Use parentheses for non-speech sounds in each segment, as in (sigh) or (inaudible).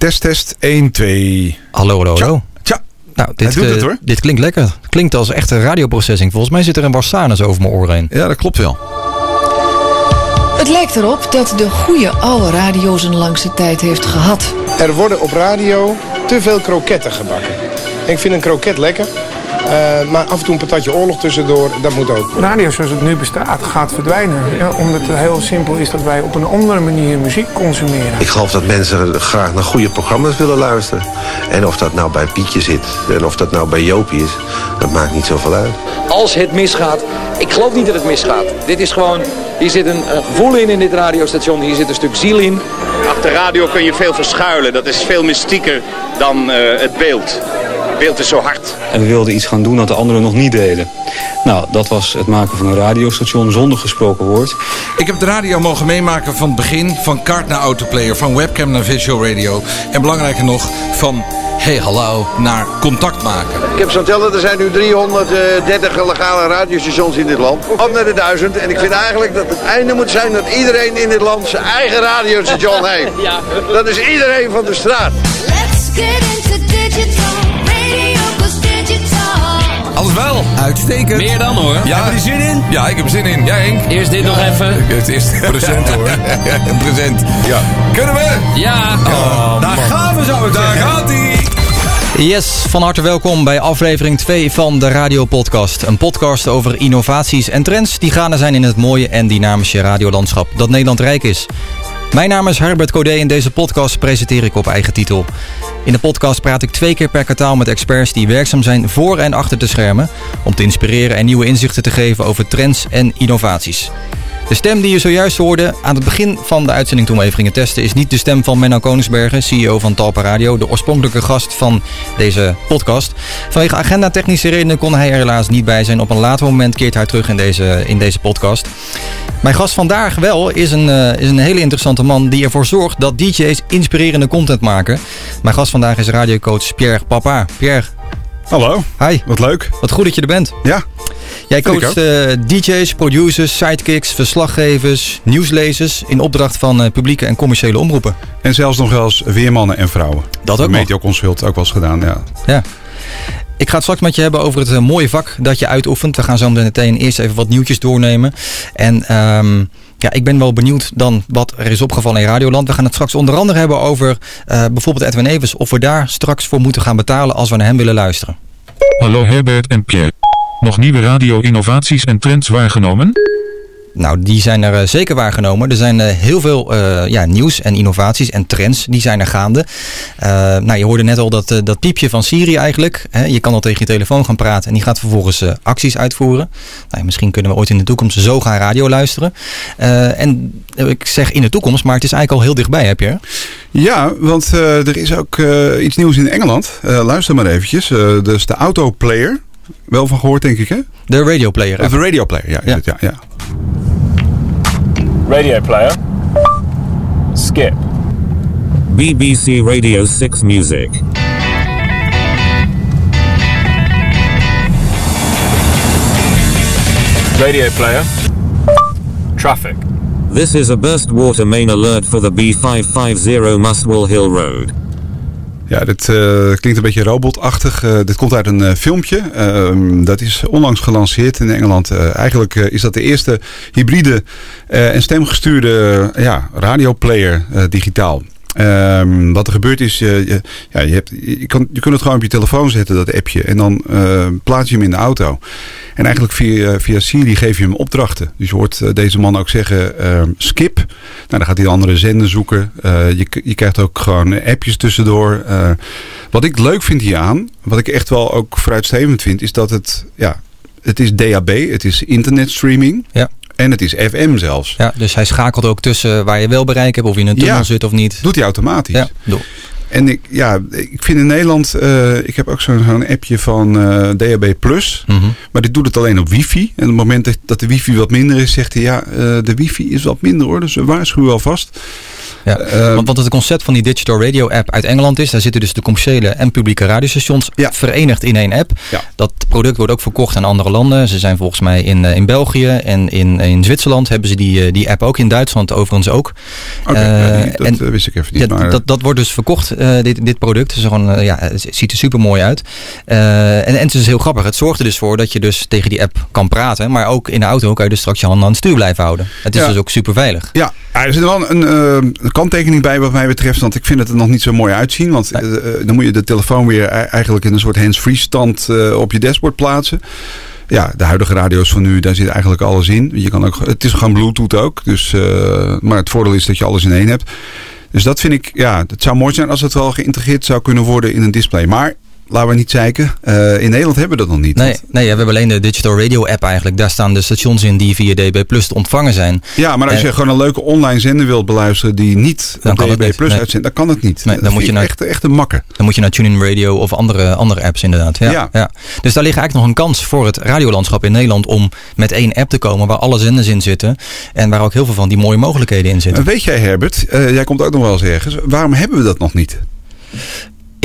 Test, test, 1, 2. Hallo, hallo, hallo. Tja, Nou, dit, Hij doet het, eh, hoor. dit klinkt lekker. Klinkt als echte radioprocessing. Volgens mij zit er een Warsanus over mijn oren heen. ja, dat klopt wel. Het lijkt erop dat de goede oude radio zijn langste tijd heeft gehad. Er worden op radio te veel kroketten gebakken. Ik vind een kroket lekker, eh, maar af en toe een patatje oorlog tussendoor, dat moet ook. Radio zoals het nu bestaat gaat verdwijnen. Ja, omdat het heel simpel is dat wij op een andere manier muziek consumeren. Ik geloof dat mensen graag naar goede programma's willen luisteren. En of dat nou bij Pietje zit en of dat nou bij Jopie is, dat maakt niet zoveel uit. als het misgaat. Ik geloof niet dat het misgaat. Dit is gewoon, hier zit een, een gevoel in in dit radiostation. Hier zit een stuk ziel in. Achter radio kun je veel verschuilen. Dat is veel mystieker dan eh, het beeld. Het beeld is zo hard. En we wilden iets gaan doen dat de anderen nog niet deden. Nou, dat was het maken van een radiostation zonder gesproken woord. Ik heb de radio mogen meemaken van het begin, van kaart naar autoplayer, van webcam naar visual radio. En belangrijker nog, van hey hallo naar contact maken. Ik heb zo tellen, er zijn nu 330 legale radiostations in dit land. Op naar de duizend. En ik vind eigenlijk dat het einde moet zijn dat iedereen in dit land zijn eigen radiostation heeft. (laughs) Dat is iedereen van de straat. Let's get into digital. Alles wel. Uitstekend. Meer dan hoor. Ja. Heb je er zin in? Ja, ik heb er zin in. Jij Henk? Eerst dit nog even. Het is (laughs) present hoor. present. Ja. Kunnen we? Ja. daar gaan we zo. Daar gaat hij. Yes, van harte welkom bij aflevering 2 van de Radio Podcast. Een podcast over innovaties en trends die gaande zijn in het mooie en dynamische radiolandschap dat Nederland rijk is. Mijn naam is Herbert Codé en deze podcast presenteer ik op eigen titel. In de podcast praat ik twee keer per kwartaal met experts die werkzaam zijn voor en achter de schermen... om te inspireren en nieuwe inzichten te geven over trends en innovaties. De stem die je zojuist hoorde aan het begin van de uitzending toen we even gingen testen... is niet de stem van Menno Koningsbergen, CEO van Talpa Radio... de oorspronkelijke gast van deze podcast. Vanwege agenda-technische redenen kon hij er helaas niet bij zijn. Op een later moment keert hij terug in deze, in deze podcast. Mijn gast vandaag wel is een, eh, is een hele interessante man... die ervoor zorgt dat DJ's inspirerende content maken. Mijn gast vandaag is radiocoach Pierre Papa. Pierre, Hallo, hi. wat leuk. Wat goed dat je er bent. Ja, Jij coacht eh, DJ's, producers, sidekicks, verslaggevers, nieuwslezers in opdracht van eh, publieke en commerciële omroepen. en zelfs nog wel eens weermannen en vrouwen. Dat ook nog. Mediaconsult ook wel eens gedaan, ja. Ja. Ik ga het straks met je hebben over het eh, mooie vak dat je uitoefent. We gaan zo meteen eerst even wat nieuwtjes doornemen. En ehm, ja, ik ben wel benieuwd dan wat er is opgevallen in Radioland. We gaan het straks onder andere hebben over eh, bijvoorbeeld Edwin Evers. Of we daar straks voor moeten gaan betalen als we naar hem willen luisteren. Hallo Herbert en Pierre. Nog nieuwe radio-innovaties en trends waargenomen? Nou, die zijn er eh, zeker waargenomen. Er zijn eh, heel veel eh, ja, nieuws en innovaties en trends die zijn er gaande. Eh, nou, je hoorde net al dat, dat piepje van Siri eigenlijk. Hè, je kan al tegen je telefoon gaan praten en die gaat vervolgens acties uitvoeren. Nou, misschien kunnen we ooit in de toekomst zo gaan radio luisteren. En ik zeg in de toekomst, maar het is eigenlijk al heel dichtbij, heb je? Ja, want er is ook iets nieuws in Engeland. Luister maar eventjes. Dus de autoplayer. Wel van gehoord, denk ik, hè? De radioplayer. De radioplayer, ja. is Ja. het, ja, ja. Radio player. Skip. BBC Radio 6 Music. Radio player. Traffic. This is a burst water main alert for the B550 Muswell Hill Road. Ja, dit eh, klinkt een beetje robotachtig. Eh, dit komt uit een eh, filmpje. Ehm, dat is onlangs gelanceerd in Engeland. Eigenlijk is dat de eerste hybride en stemgestuurde ja, radioplayer digitaal. Ehm, wat er gebeurt is, je, ja, je, hebt, je, kan, je kunt het gewoon op je telefoon zetten, dat appje. En dan eh, plaats je hem in de auto. En eigenlijk via, via Siri geef je hem opdrachten. Dus je hoort eh, deze man ook zeggen ehm, skip. Nou, dan gaat hij de andere zender zoeken. Eh, je, je krijgt ook gewoon appjes tussendoor. Wat ik leuk vind hieraan, wat ik echt wel ook vooruitstrevend vind, is dat het, ja, het is DAB, het is internetstreaming. Ja. En het is FM zelfs. Ja, dus hij schakelt ook tussen waar je wel bereik hebt, of je in een tunnel Ja. zit of niet. Doet hij automatisch. Ja, doe. En ik, ja, ik vind in Nederland, eh, ik heb ook zo'n appje van eh, DAB+. Mhm. Maar dit doet het alleen op wifi. En op het moment dat- de wifi wat minder is, zegt hij ja, eh, de wifi is wat minder hoor. Dus we waarschuwen alvast. ja. Eh, want, want het concept van die Digital Radio app uit Engeland is, daar zitten dus de commerciële en publieke radiostations verenigd in één app. Ja. Dat product wordt ook verkocht aan andere landen. Ze zijn volgens mij in, in België en in, in Zwitserland hebben ze die, die app ook. In Duitsland overigens ook. Oké, ja, die- dat en- wist ik even niet. maar, dat, dat wordt dus verkocht, eh, dit, dit product. Dus gewoon, eh, ja, het ziet er super mooi uit. Eh, en, en het is heel grappig. Het zorgt er dus voor dat je dus tegen die app kan praten. Maar ook in de auto kan je dus straks je handen aan het stuur blijven houden. Het is Ja. dus ook super veilig. Ja, er zit wel een, een kanttekening bij wat mij betreft. Want ik vind het er nog niet zo mooi uitzien. Want dan moet je de telefoon weer e- eigenlijk in een soort hands-free stand op je dashboard plaatsen. Ja, de huidige radio's van nu, daar zit eigenlijk alles in. Je kan ook, het is gewoon Bluetooth ook. Dus, maar het voordeel is dat je alles in één hebt. Dus dat vind ik, ja, het zou mooi zijn als het wel geïntegreerd zou kunnen worden in een display. Maar laten we niet zeiken. eh, in Nederland hebben we dat nog niet. Nee, nee, we hebben alleen de Digital Radio app eigenlijk. Daar staan de stations in die via DB Plus te ontvangen zijn. Ja, maar als En- je gewoon een leuke online zender wilt beluisteren die niet Dan op kan DB niet. Plus Nee. uitzendt, dan kan het niet. Nee, Dat dan moet je naar- echt, echt een makker. Dan moet je naar TuneIn Radio of andere, andere apps inderdaad. Ja, Ja. ja. Dus daar ligt eigenlijk nog een kans voor het radiolandschap in Nederland om met één app te komen waar alle zenders in zitten. En waar ook heel veel van die mooie mogelijkheden in zitten. Maar weet jij Herbert, eh, jij komt ook nog wel eens ergens. Waarom hebben we dat nog niet?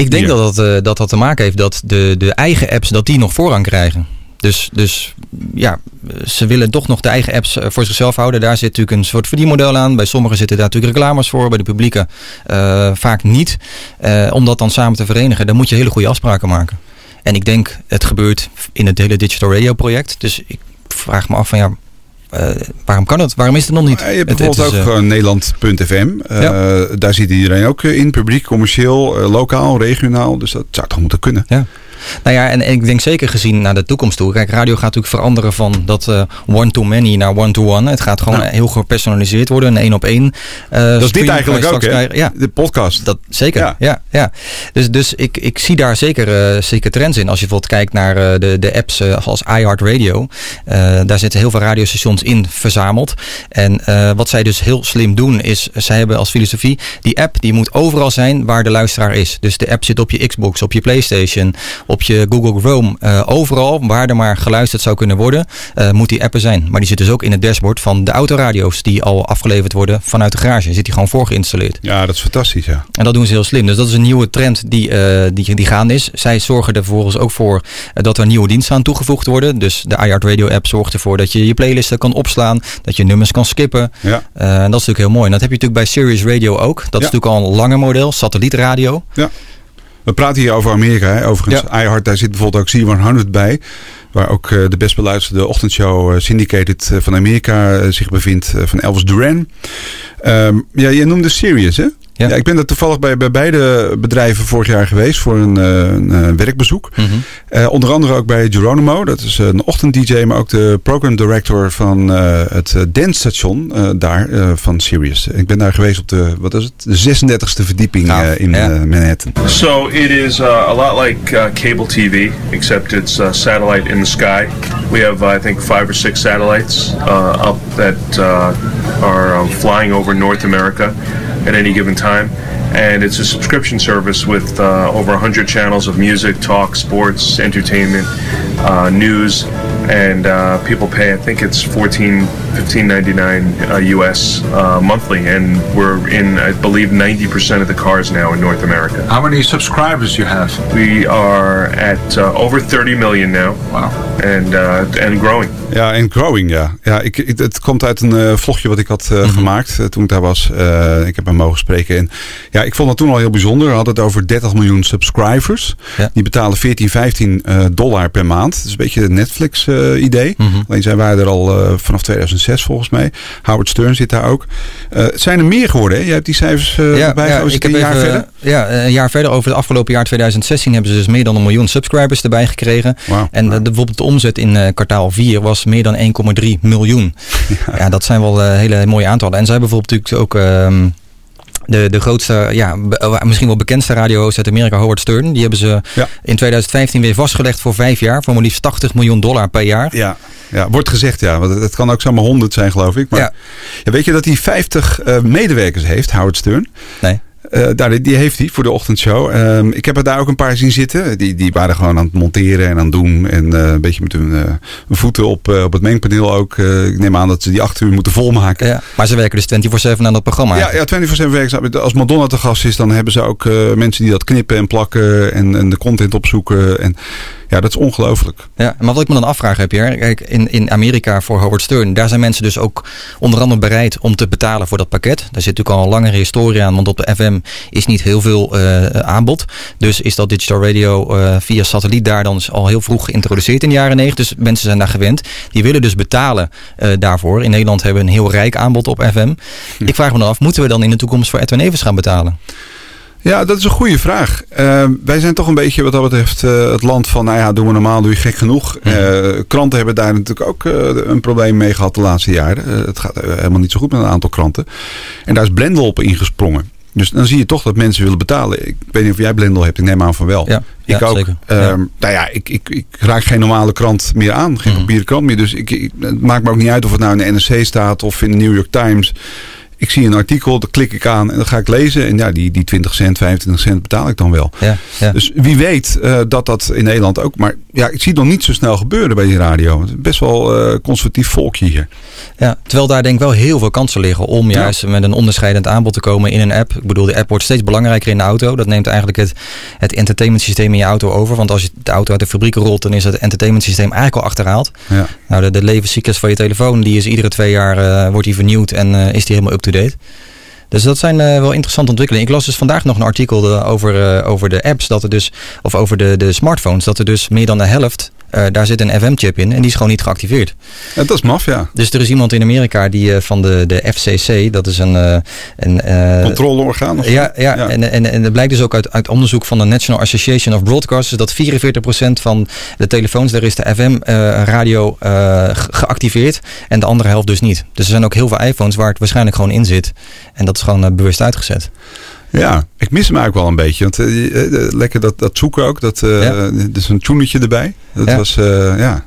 Ik denk dat dat, eh, dat dat te maken heeft dat de, de eigen apps dat die nog voorrang krijgen. Dus, dus ja, ze willen toch nog de eigen apps eh, voor zichzelf houden. Daar zit natuurlijk een soort verdienmodel aan. Bij sommigen zitten daar natuurlijk reclames voor. Bij de publieke eh, vaak niet. Om dat dan samen te verenigen, dan moet je hele goede afspraken maken. En ik denk, het gebeurt in het hele Digital Radio project. Dus ik vraag me af van ja, eh, waarom kan het? Waarom is het nog niet? Eh, Je hebt Het- het bijvoorbeeld is, ook gewoon Nederland.fm. Eh, Daar zit iedereen ook in. Publiek, commercieel, lokaal, regionaal. Dus dat zou toch moeten kunnen. Ja. Nou ja, en ik denk zeker gezien naar de toekomst toe. Kijk, radio gaat natuurlijk veranderen van dat eh, one-to-many naar one-to-one. Het gaat gewoon Ja. heel gepersonaliseerd worden, een één op één. eh, dat is dit eigenlijk ook, hè? Ja, De podcast. dat, zeker. Ja. Ja. Ja, Dus, dus ik, ik zie daar zeker, eh, zeker trends in. Als je bijvoorbeeld kijkt naar de, de apps als iHeartRadio. daar zitten heel veel radiostations in verzameld. En wat zij dus heel slim doen is, zij hebben als filosofie, die app die moet overal zijn waar de luisteraar is. Dus de app zit op je Xbox, op je Playstation, op je Google Chrome. eh, overal waar er maar geluisterd zou kunnen worden, eh, moet die app er zijn. Maar die zit dus ook in het dashboard van de autoradio's die al afgeleverd worden vanuit de garage. Zit die gewoon voorgeïnstalleerd. Ja, dat is fantastisch, ja. En dat doen ze heel slim. Dus dat is een nieuwe trend die, eh, die, die gaande is. Zij zorgen er vervolgens ook voor dat er nieuwe diensten aan toegevoegd worden. Dus de iHeart Radio app zorgt ervoor dat je je playlisten kan opslaan. Dat je nummers kan skippen. Ja. En dat is natuurlijk heel mooi. En dat heb je natuurlijk bij Sirius Radio ook. Dat is natuurlijk al een langer model. Satellietradio. Ja. We praten hier over Amerika. Hè. Overigens, iHeart, daar zit bijvoorbeeld ook C100 bij. Waar ook eh, de best beluisterde ochtendshow eh, Syndicated eh, van Amerika zich bevindt. van Elvis Duran. Ehm, ja, je noemde Sirius, hè? Ja. ik ben er toevallig bij, bij beide bedrijven vorig jaar geweest voor een, eh, een, eh, werkbezoek. Mhm. Eh, onder andere ook bij Geronimo, dat is een ochtend-DJ, maar ook de program director van eh, het dansstation eh, daar eh, van Sirius. Ik ben daar geweest op de, wat is het, de 36e verdieping eh, in eh, Manhattan. So it is uh, a lot like uh, cable TV, except it's uh, satellite in the sky. We have, uh, I think, five or six satellites uh, up that uh, are flying over North America at any given time. And it's a subscription service with uh, over 100 channels of music, talk, sports, entertainment, uh, news, and uh, people pay. I think it's 14, $15.99 US uh, uh, monthly, and we're in, I believe, 90% of the cars now in North America. How many subscribers you have? We are at uh, over 30 million now. Wow. And, and growing. Ja, en growing, ja. ja ik, het komt uit een eh, vlogje wat ik had eh, mhm. gemaakt eh, toen ik daar was. ik heb hem mogen spreken. En ja, ik vond dat toen al heel bijzonder. We hadden het over 30 miljoen subscribers. Die betalen 14, 15 dollar per maand. Dat is een beetje het Netflix idee. Mhm. Alleen zijn wij er al vanaf 2000 zes volgens mij. Howard Stern zit daar ook. Eh, het zijn er meer geworden. Hè? Jij hebt die cijfers uh, ja, bij. Ja, een jaar verder. Eh, ja, een jaar verder. Over het afgelopen jaar 2016 hebben ze dus meer dan een miljoen subscribers erbij gekregen. En. De, bijvoorbeeld de omzet in uh, kwartaal 4 was meer dan 1,3 miljoen. (laughs) Ja. dat zijn wel hele mooie aantallen. En zij hebben bijvoorbeeld natuurlijk ook ehm, de, de grootste, ja, eh, misschien wel bekendste radio's uit Amerika, Howard Stern. Die hebben ze in 2015 weer vastgelegd voor vijf jaar. Voor maar liefst 80 miljoen dollar per jaar. Ja, ja wordt gezegd ja. Want het- kan ook zomaar 100 zijn geloof ik. Maar Ja. Ja, weet je dat hij 50 eh, medewerkers heeft, Howard Stern? Nee. Daar, die- heeft hij voor de ochtendshow. Ehm, ik heb er daar ook een paar zien zitten. Die, die waren gewoon aan het monteren en aan het doen. En eh, een beetje met hun, eh, voeten op, op het mengpaneel ook. Ik neem aan dat ze die acht uur moeten volmaken. Ja, maar ze werken dus 24-7 aan dat programma. Ja, ja 24-7 werken ze. Als Madonna te gast is, dan hebben ze ook mensen die dat knippen en plakken en, en de content opzoeken. En ja, dat is ongelooflijk. Ja, maar wat ik me dan afvraag heb, Pierre, kijk, in, in Amerika voor Howard Stern, daar zijn mensen dus ook onder andere bereid om te betalen voor dat pakket. Daar zit natuurlijk al een langere historie aan, want op de FM is niet heel veel eh, aanbod. Dus is dat digital radio eh, via satelliet daar dan al heel vroeg geïntroduceerd in de jaren 90. Dus mensen zijn daar gewend. Die willen dus betalen eh, daarvoor. In Nederland hebben we een heel rijk aanbod op FM. Ik vraag me dan af, moeten we dan in de toekomst voor Edwin Evers gaan betalen? Ja, dat is een goede vraag. Eh, wij zijn toch een beetje wat dat betreft eh, het land van, nou ja, doen we normaal, doe je gek genoeg. Eh, kranten hebben daar natuurlijk ook eh, een probleem mee gehad de laatste jaren. Het gaat helemaal niet zo goed met een aantal kranten. En daar is Blendel op ingesprongen. Dus dan zie je toch dat mensen willen betalen. Ik weet niet of jij Blendel hebt, ik neem aan van wel. Ja, ik ja, ook. zeker. Ehm, Ja. Nou ja, ik, ik, ik raak geen normale krant meer aan. Geen papieren krant meer. Dus ik, ik- het maakt me ook niet uit of het nou in de NRC staat of in de New York Times. Ik zie een artikel, dat klik ik aan en dan ga ik lezen. En ja, die, die 20 cent, 25 cent betaal ik dan wel. Ja, ja. Dus wie weet eh, dat dat in Nederland ook. Maar ja, ik zie het nog niet zo snel gebeuren bij die radio. Het is best wel eh, conservatief volkje hier. Ja, terwijl daar denk ik wel heel veel kansen liggen om juist met een onderscheidend aanbod te komen in een app. Ik bedoel, de app wordt steeds belangrijker in de auto. Dat neemt eigenlijk het, het entertainment systeem in je auto over. Want als je de auto uit de fabriek rolt, dan is het entertainment systeem eigenlijk al achterhaald. Ja. Nou, de, de levenscyclus van je telefoon, die is iedere twee jaar eh, wordt die vernieuwd en is die helemaal Dus dat zijn eh, wel interessante ontwikkelingen. Ik las dus vandaag nog een artikel eh, over, eh, over de apps, dat er dus, of over de, de smartphones, dat er dus meer dan de helft, eh, daar zit een FM-chip in en die is gewoon niet geactiveerd. Dat is maf, ja. Dus er is iemand in Amerika die eh, van de, de FCC, dat is een... eh, een Controleorgaan of zo? Ja, ja, En, en, en het blijkt dus ook uit, uit onderzoek van de National Association of Broadcasters dat 44% van de telefoons, daar is de FM-radio geactiveerd en de andere helft dus niet. Dus er zijn ook heel veel iPhones waar het waarschijnlijk gewoon in zit. En dat is gewoon bewust uitgezet. Ja, ik mis hem eigenlijk wel een beetje. Want eh, lekker dat, dat zoeken ook. Dat, eh Dus een tunetje erbij. Dat Ja. was, eh, ja.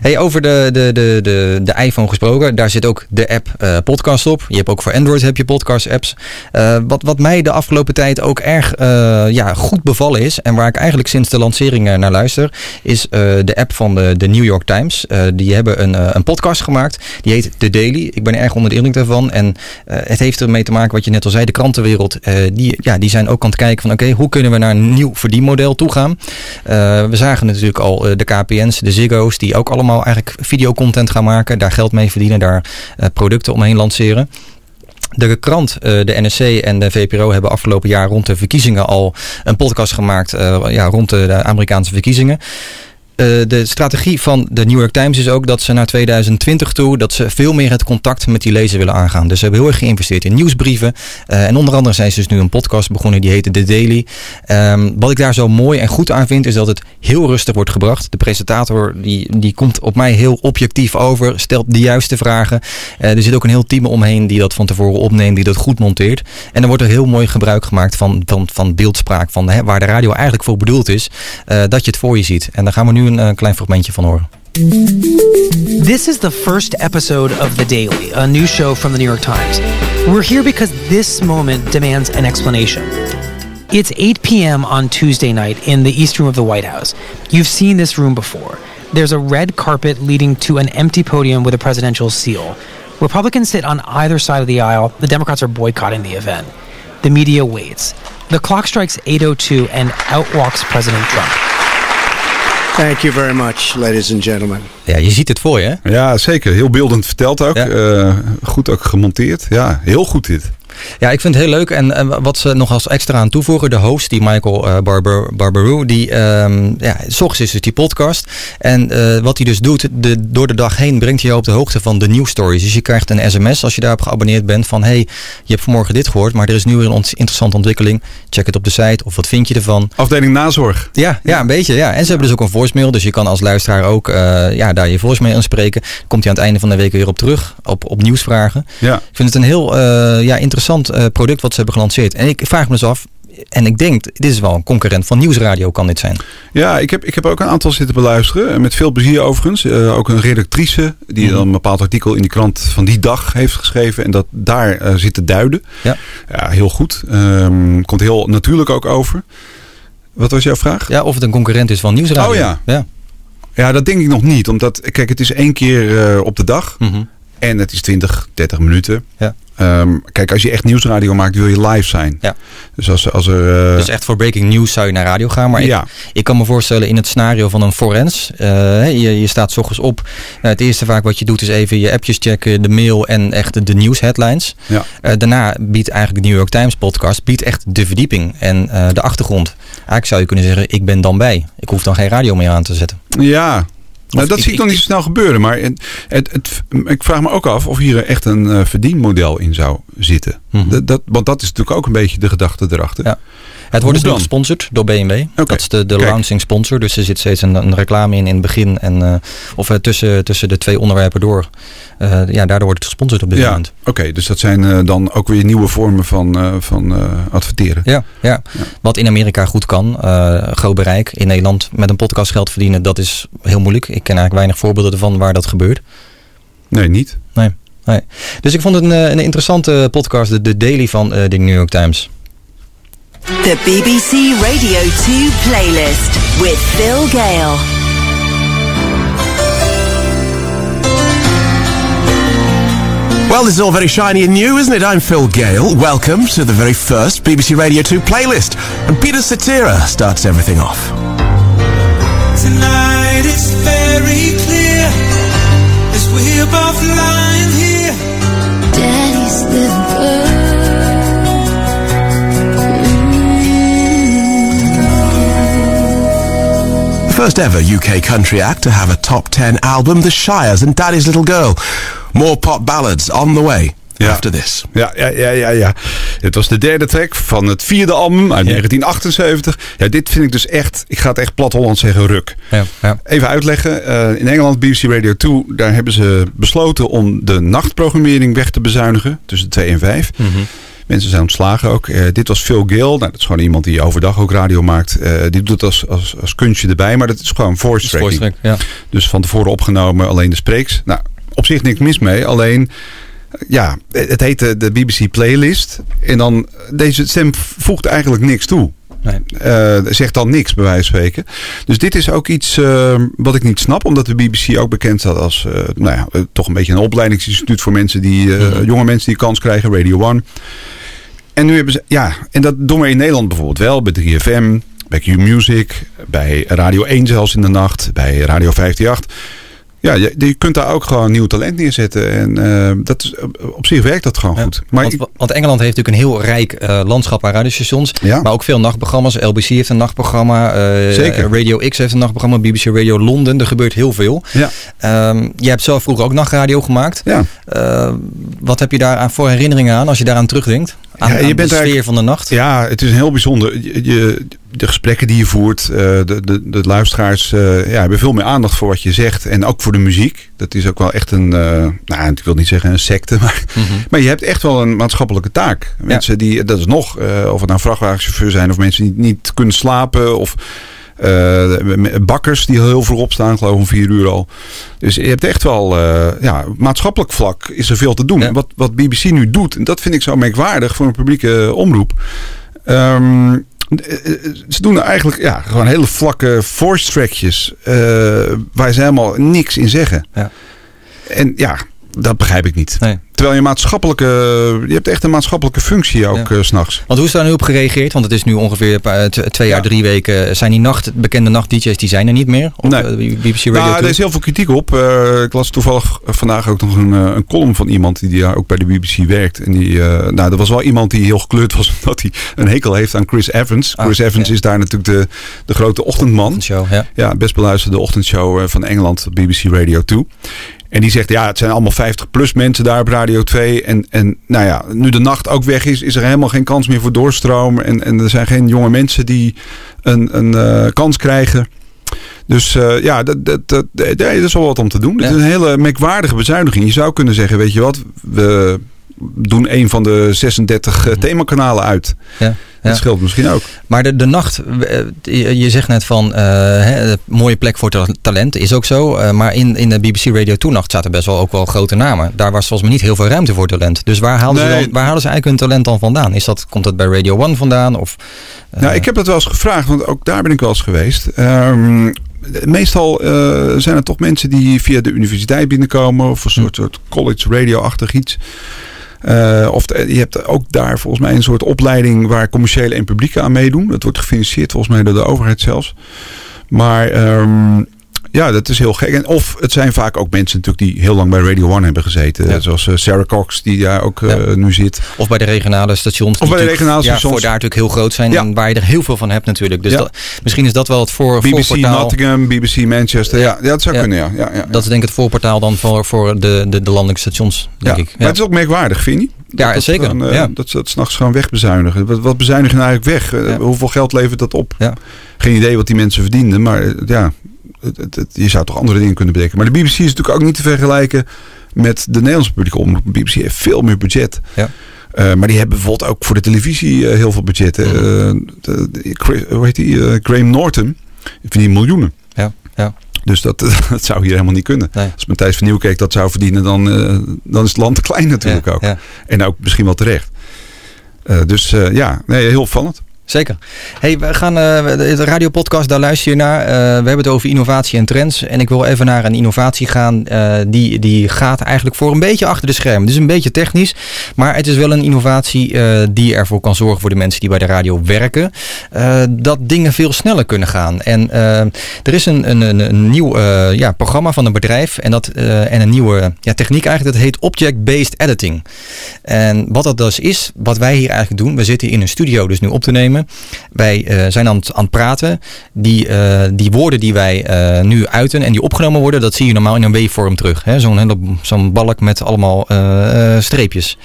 Hey, over de, de, de, de, de iPhone gesproken, daar zit ook de app eh, podcast op. Je hebt ook voor Android heb je podcast apps. Eh, wat, wat mij de afgelopen tijd ook erg eh, ja, goed bevallen is, en waar ik eigenlijk sinds de lancering naar luister, is de app van de, de New York Times. Die hebben een, een podcast gemaakt, die heet The Daily. Ik ben erg onder de indruk daarvan. En het heeft ermee te maken, wat je net al zei, de krantenwereld, die, ja, die zijn ook aan het kijken van oké, hoe kunnen we naar een nieuw verdienmodel toe gaan? We zagen natuurlijk al de KPN's, de Ziggo's, die ook allemaal eigenlijk videocontent gaan maken. Daar geld mee verdienen, daar eh, producten omheen lanceren. De krant, eh, de NSC en de VPRO hebben afgelopen jaar rond de verkiezingen al een podcast gemaakt. eh, ja, rond de Amerikaanse verkiezingen. Eh, de strategie van de New York Times is ook dat ze naar 2020 toe dat ze veel meer het contact met die lezer willen aangaan. Dus ze hebben heel erg geïnvesteerd in nieuwsbrieven. Eh, en onder andere zijn ze dus nu een podcast begonnen die heette The Daily. Ehm, wat ik daar zo mooi en goed aan vind is dat het heel rustig wordt gebracht. De presentator die, die komt op mij heel objectief over, stelt de juiste vragen. Eh, er zit ook een heel team omheen die dat van tevoren opneemt, die dat goed monteert. En dan wordt er heel mooi gebruik gemaakt van, van, van beeldspraak, van hè, waar de radio eigenlijk voor bedoeld is, dat je het voor je ziet. En daar gaan we nu een eh, klein fragmentje van horen. This is the first episode of The Daily, a new show from the New York Times. We're here because this moment demands an explanation. It's 8 p.m. on Tuesday night in the East Room of the White House. You've seen this room before. There's a red carpet leading to an empty podium with a presidential seal. Republicans sit on either side of the aisle. The Democrats are boycotting the event. The media waits. The clock strikes 8:02 and out walks President Trump. Thank you very much, ladies and gentlemen. Ja, je ziet het voor je, hè? Ja, zeker. Heel beeldend verteld ook. Eh, goed ook gemonteerd. Ja, heel goed dit. Ja, ik vind het heel leuk. En, en wat ze nog als extra aan toevoegen, de host, die Michael eh, Barber, die, ehm ja, s ochtends is dus die podcast. En eh, wat hij dus doet, de, door de dag heen brengt hij je op de hoogte van de nieuwsstories. Dus je krijgt een sms als je daarop geabonneerd bent van, hey, je hebt vanmorgen dit gehoord, maar er is nu weer een interessante ontwikkeling. Check het op de site of wat vind je ervan? Afdeling nazorg. Ja, ja, een beetje. Ja. En ze hebben dus ook een voicemail, dus je kan als luisteraar ook eh, ja, daar je voicemail inspreken. Komt hij aan het einde van de week weer op terug, op, op nieuwsvragen. Ja. Ik vind het een heel ja, interessant eh, product wat ze hebben gelanceerd. En ik vraag me dus af, en ik denk, dit is wel een concurrent van Nieuwsradio kan dit zijn. Ja, ik heb, ik heb ook een aantal zitten beluisteren. En Met veel plezier overigens. Eh, ook een redactrice die Mhm. dan een bepaald artikel in die krant van die dag heeft geschreven. En dat daar eh, zit te duiden. Ja. ja heel goed. Ehm, komt heel natuurlijk ook over. Wat was jouw vraag? Ja, of het een concurrent is van Nieuwsradio. Oh ja. ja. Ja, dat denk ik nog niet. Omdat, kijk, het is één keer eh, op de dag. Mhm. En het is 20, 30 minuten. Ja. Ehm, kijk, als je echt nieuwsradio maakt, wil je live zijn. Ja. Dus als, als er... eh, Dus echt voor breaking news zou je naar radio gaan. Maar Ja. ik, ik kan me voorstellen in het scenario van een forens. eh, je, je staat 's ochtends op. Eh, het eerste vaak wat je doet is even je appjes checken, de mail en echt de, de nieuwsheadlines. Ja. Eh, daarna biedt eigenlijk de New York Times podcast biedt echt de verdieping en de achtergrond. Eigenlijk zou je kunnen zeggen, ik ben dan bij. Ik hoef dan geen radio meer aan te zetten. Ja, nou, dat ik- zie ik nog niet zo snel gebeuren. Maar het, het, het- ik vraag me ook af of hier echt een eh, verdienmodel in zou zitten. Dat, dat, want dat is natuurlijk ook een beetje de gedachte erachter. Mhm. Ja. Het wordt dus gesponsord door BMW. Dat is de, de Kijk. launching sponsor. Dus er zit steeds een, een reclame in in het begin. En, eh, of eh, tussen, tussen de twee onderwerpen door. Eh, ja, daardoor wordt het gesponsord op dit Ja, moment. oké. dus dat zijn dan ook weer nieuwe vormen van, van adverteren. Ja, ja. wat in Amerika goed kan. groot bereik. In Nederland met een podcast geld verdienen, dat is heel moeilijk. Ik ken eigenlijk weinig voorbeelden ervan waar dat gebeurt. Nee, niet. Nee. nee. Dus ik vond het een, een interessante podcast, de, de Daily van de New York Times. The BBC Radio 2 playlist with Phil Gale. Well, this is all very shiny and new, isn't it? I'm Phil Gale. Welcome to the very first BBC Radio 2 playlist. And Peter Satira starts everything off. Tonight it's very clear as we're both lying first ever UK country act to have a top 10 album, The Shires and Daddy's Little Girl. More pop ballads on the way after this. Ja, ja, ja, ja, ja. Het was de derde track van het vierde album uit 1978. Ja, dit vind ik dus echt, ik ga het echt plat Holland zeggen, ruk. Ja, ja. Even uitleggen. eh, in Engeland, BBC Radio 2, daar hebben ze besloten om de nachtprogrammering weg te bezuinigen. Tussen 2 en 5. Mhm. Mensen zijn ontslagen ook. Eh, dit was Phil Gill. Nou, dat is gewoon iemand die overdag ook radio maakt. Eh, die doet het als, als, als kunstje erbij. Maar dat is gewoon voice tracking. track, ja. Dus van tevoren opgenomen alleen de spreeks. Nou, op zich niks mis mee. Alleen, ja, het heet de, de BBC Playlist. En dan, deze stem voegt eigenlijk niks toe. Nee. Eh, zegt dan niks, bij wijze van spreken. Dus dit is ook iets eh, wat ik niet snap. Omdat de BBC ook bekend staat als nou ja, toch een beetje een opleidingsinstituut voor mensen die, Mhm. jonge mensen die kans krijgen. Radio One. En nu hebben ze, ja, en dat doen we in Nederland bijvoorbeeld wel. Bij 3FM, bij Q-Music, bij Radio 1 zelfs in de nacht, bij Radio 538. Ja, je, je kunt daar ook gewoon nieuw talent neerzetten. En eh, dat is, op zich werkt dat gewoon goed. Maar want, want Engeland heeft natuurlijk een heel rijk eh, landschap aan radiostations. Ja. Maar ook veel nachtprogramma's. LBC heeft een nachtprogramma. eh, Zeker. Radio X heeft een nachtprogramma. BBC Radio Londen. Er gebeurt heel veel. Ja. Ehm, jij hebt zelf vroeger ook nachtradio gemaakt. Ja. Wat heb je daar aan voor herinneringen aan als je daaraan terugdenkt? Aan, Ja, je aan bent de sfeer van de nacht? Ja, het is heel bijzonder. Je, je- de gesprekken die je voert, eh, de, de, de luisteraars eh, ja, hebben veel meer aandacht voor wat je zegt. En ook voor de muziek. Dat is ook wel echt een, eh, nou ik wil niet zeggen een secte, (laughs) maar, maar je hebt echt wel een maatschappelijke taak. Mensen die, dat is nog, of het nou vrachtwagenchauffeur zijn of mensen die niet kunnen slapen of... bakkers die heel vroeg opstaan, geloof ik om vier uur al. Dus je hebt echt wel, ja, maatschappelijk vlak is er veel te doen. En Wat, wat BBC nu doet, en dat vind ik zo merkwaardig voor een publieke omroep. Ehm, eh, eh, ze doen eigenlijk ja, gewoon hele vlakke voice trackjes eh, waar ze helemaal niks in zeggen. Ja. En ja, dat begrijp ik niet. Terwijl je maatschappelijke, je hebt echt een maatschappelijke functie ook Ja. s s'nachts. Want hoe is daar nu op gereageerd? Want het is nu ongeveer twee jaar, drie weken. Zijn die nacht, bekende nacht-DJ's, die zijn er niet meer? Op Nee. eh, BBC Radio Nou, 2? er is heel veel kritiek op. Eh, ik las toevallig vandaag ook nog een, een column van iemand die daar ook bij de BBC werkt. En die, nou, er was wel iemand die heel gekleurd was (laughs) omdat hij een hekel heeft aan Chris Evans. Ah, Chris Evans is daar natuurlijk de, de grote ochtendman. ja. ja, best beluisterde ochtendshow van Engeland op BBC Radio 2. En die zegt, ja, het zijn allemaal 50 plus mensen daar op Radio 2. En, en nou ja, nu de nacht ook weg is, is er helemaal geen kans meer voor doorstroom. En, en er zijn geen jonge mensen die een, een eh, kans krijgen. Dus eh, ja, dat, dat, dat, dat, is wel wat om te doen. Het is een hele merkwaardige bezuiniging. Je zou kunnen zeggen, weet je wat, we, doen een van de 36 uh, themakanalen uit. Ja. Dat scheelt misschien ook. Maar de, de nacht, eh, je, zegt net van, eh, hè, mooie plek voor ta- talent, is ook zo. Eh, maar in, in de BBC Radio Toenacht zaten best wel ook wel grote namen. Daar was volgens mij niet heel veel ruimte voor talent. Dus waar haalden, Nee. ze, dan, waar haalden ze eigenlijk hun talent dan vandaan? Is dat, komt dat bij Radio One vandaan? Of, eh, Nou, ik heb dat wel eens gevraagd, want ook daar ben ik wel eens geweest. Ehm, meestal eh, zijn het toch mensen die via de universiteit binnenkomen of een soort, soort college radio-achtig iets. Eh, of je hebt ook daar volgens mij een soort opleiding waar commerciële en publieke aan meedoen. Dat wordt gefinancierd volgens mij door de overheid zelfs. Maar ehm, ja, dat is heel gek. En of het zijn vaak ook mensen natuurlijk die heel lang bij Radio One hebben gezeten. Zoals eh, Sarah Cox die daar ook eh, nu zit. Of bij de regionale stations. Of bij de regionale ja, stations. voor daar natuurlijk heel groot zijn. En waar je er heel veel van hebt natuurlijk. Dus Ja. dat, misschien is dat wel het voor, BBC voorportaal. Nottingham, BBC Manchester. Ja, ja dat zou Ja. kunnen, ja. ja, ja. Dat is denk ik het voorportaal dan voor, voor de, de, de landelijke stations, denk ja. ik. Maar het is ook merkwaardig, vind je niet? Ja, dat, zeker. Dan, eh, Ja. Dat ze dat s'nachts gewoon wegbezuinigen. Wat, wat bezuinigen eigenlijk weg? Hoeveel geld levert dat op? Geen idee wat die mensen verdienden. Maar ja, het, het, het- je zou toch andere dingen kunnen bedenken. Maar de BBC is natuurlijk ook niet te vergelijken met de Nederlandse publieke omroep. De BBC heeft veel meer budget. Ja. Eh, maar die hebben bijvoorbeeld ook voor de televisie eh, heel veel budgetten. De- de- Chris- hoe heet die? eh, Graham Norton. Die verdient miljoenen. Ja, ja. Dus dat, (laughs) dat zou hier helemaal niet kunnen. Als Matthijs van Nieuwkerk dat zou verdienen, dan, dan is het land te klein natuurlijk ook. En ook misschien wel terecht. Dus ja, nee, heel opvallend. Zeker. Hey, we gaan eh, de radiopodcast, daar luister je naar. Eh, we hebben het over innovatie en trends. En ik wil even naar een innovatie gaan. eh, die, die gaat eigenlijk voor een beetje achter de schermen. Dus een beetje technisch. Maar het is wel een innovatie die ervoor kan zorgen voor de mensen die bij de radio werken. dat dingen veel sneller kunnen gaan. En er is een, een, een, nieuw ja, programma van een bedrijf. En, dat, en een nieuwe ja, techniek eigenlijk. Dat heet Object-Based Editing. En wat dat dus is, wat wij hier eigenlijk doen. We zitten in een studio dus nu op te nemen. Wij eh, zijn aan het, aan het praten. Die, eh, die woorden die wij eh, nu uiten en die opgenomen worden, dat zie je normaal in een waveform terug. hè. Zo'n zo'n balk met allemaal streepjes.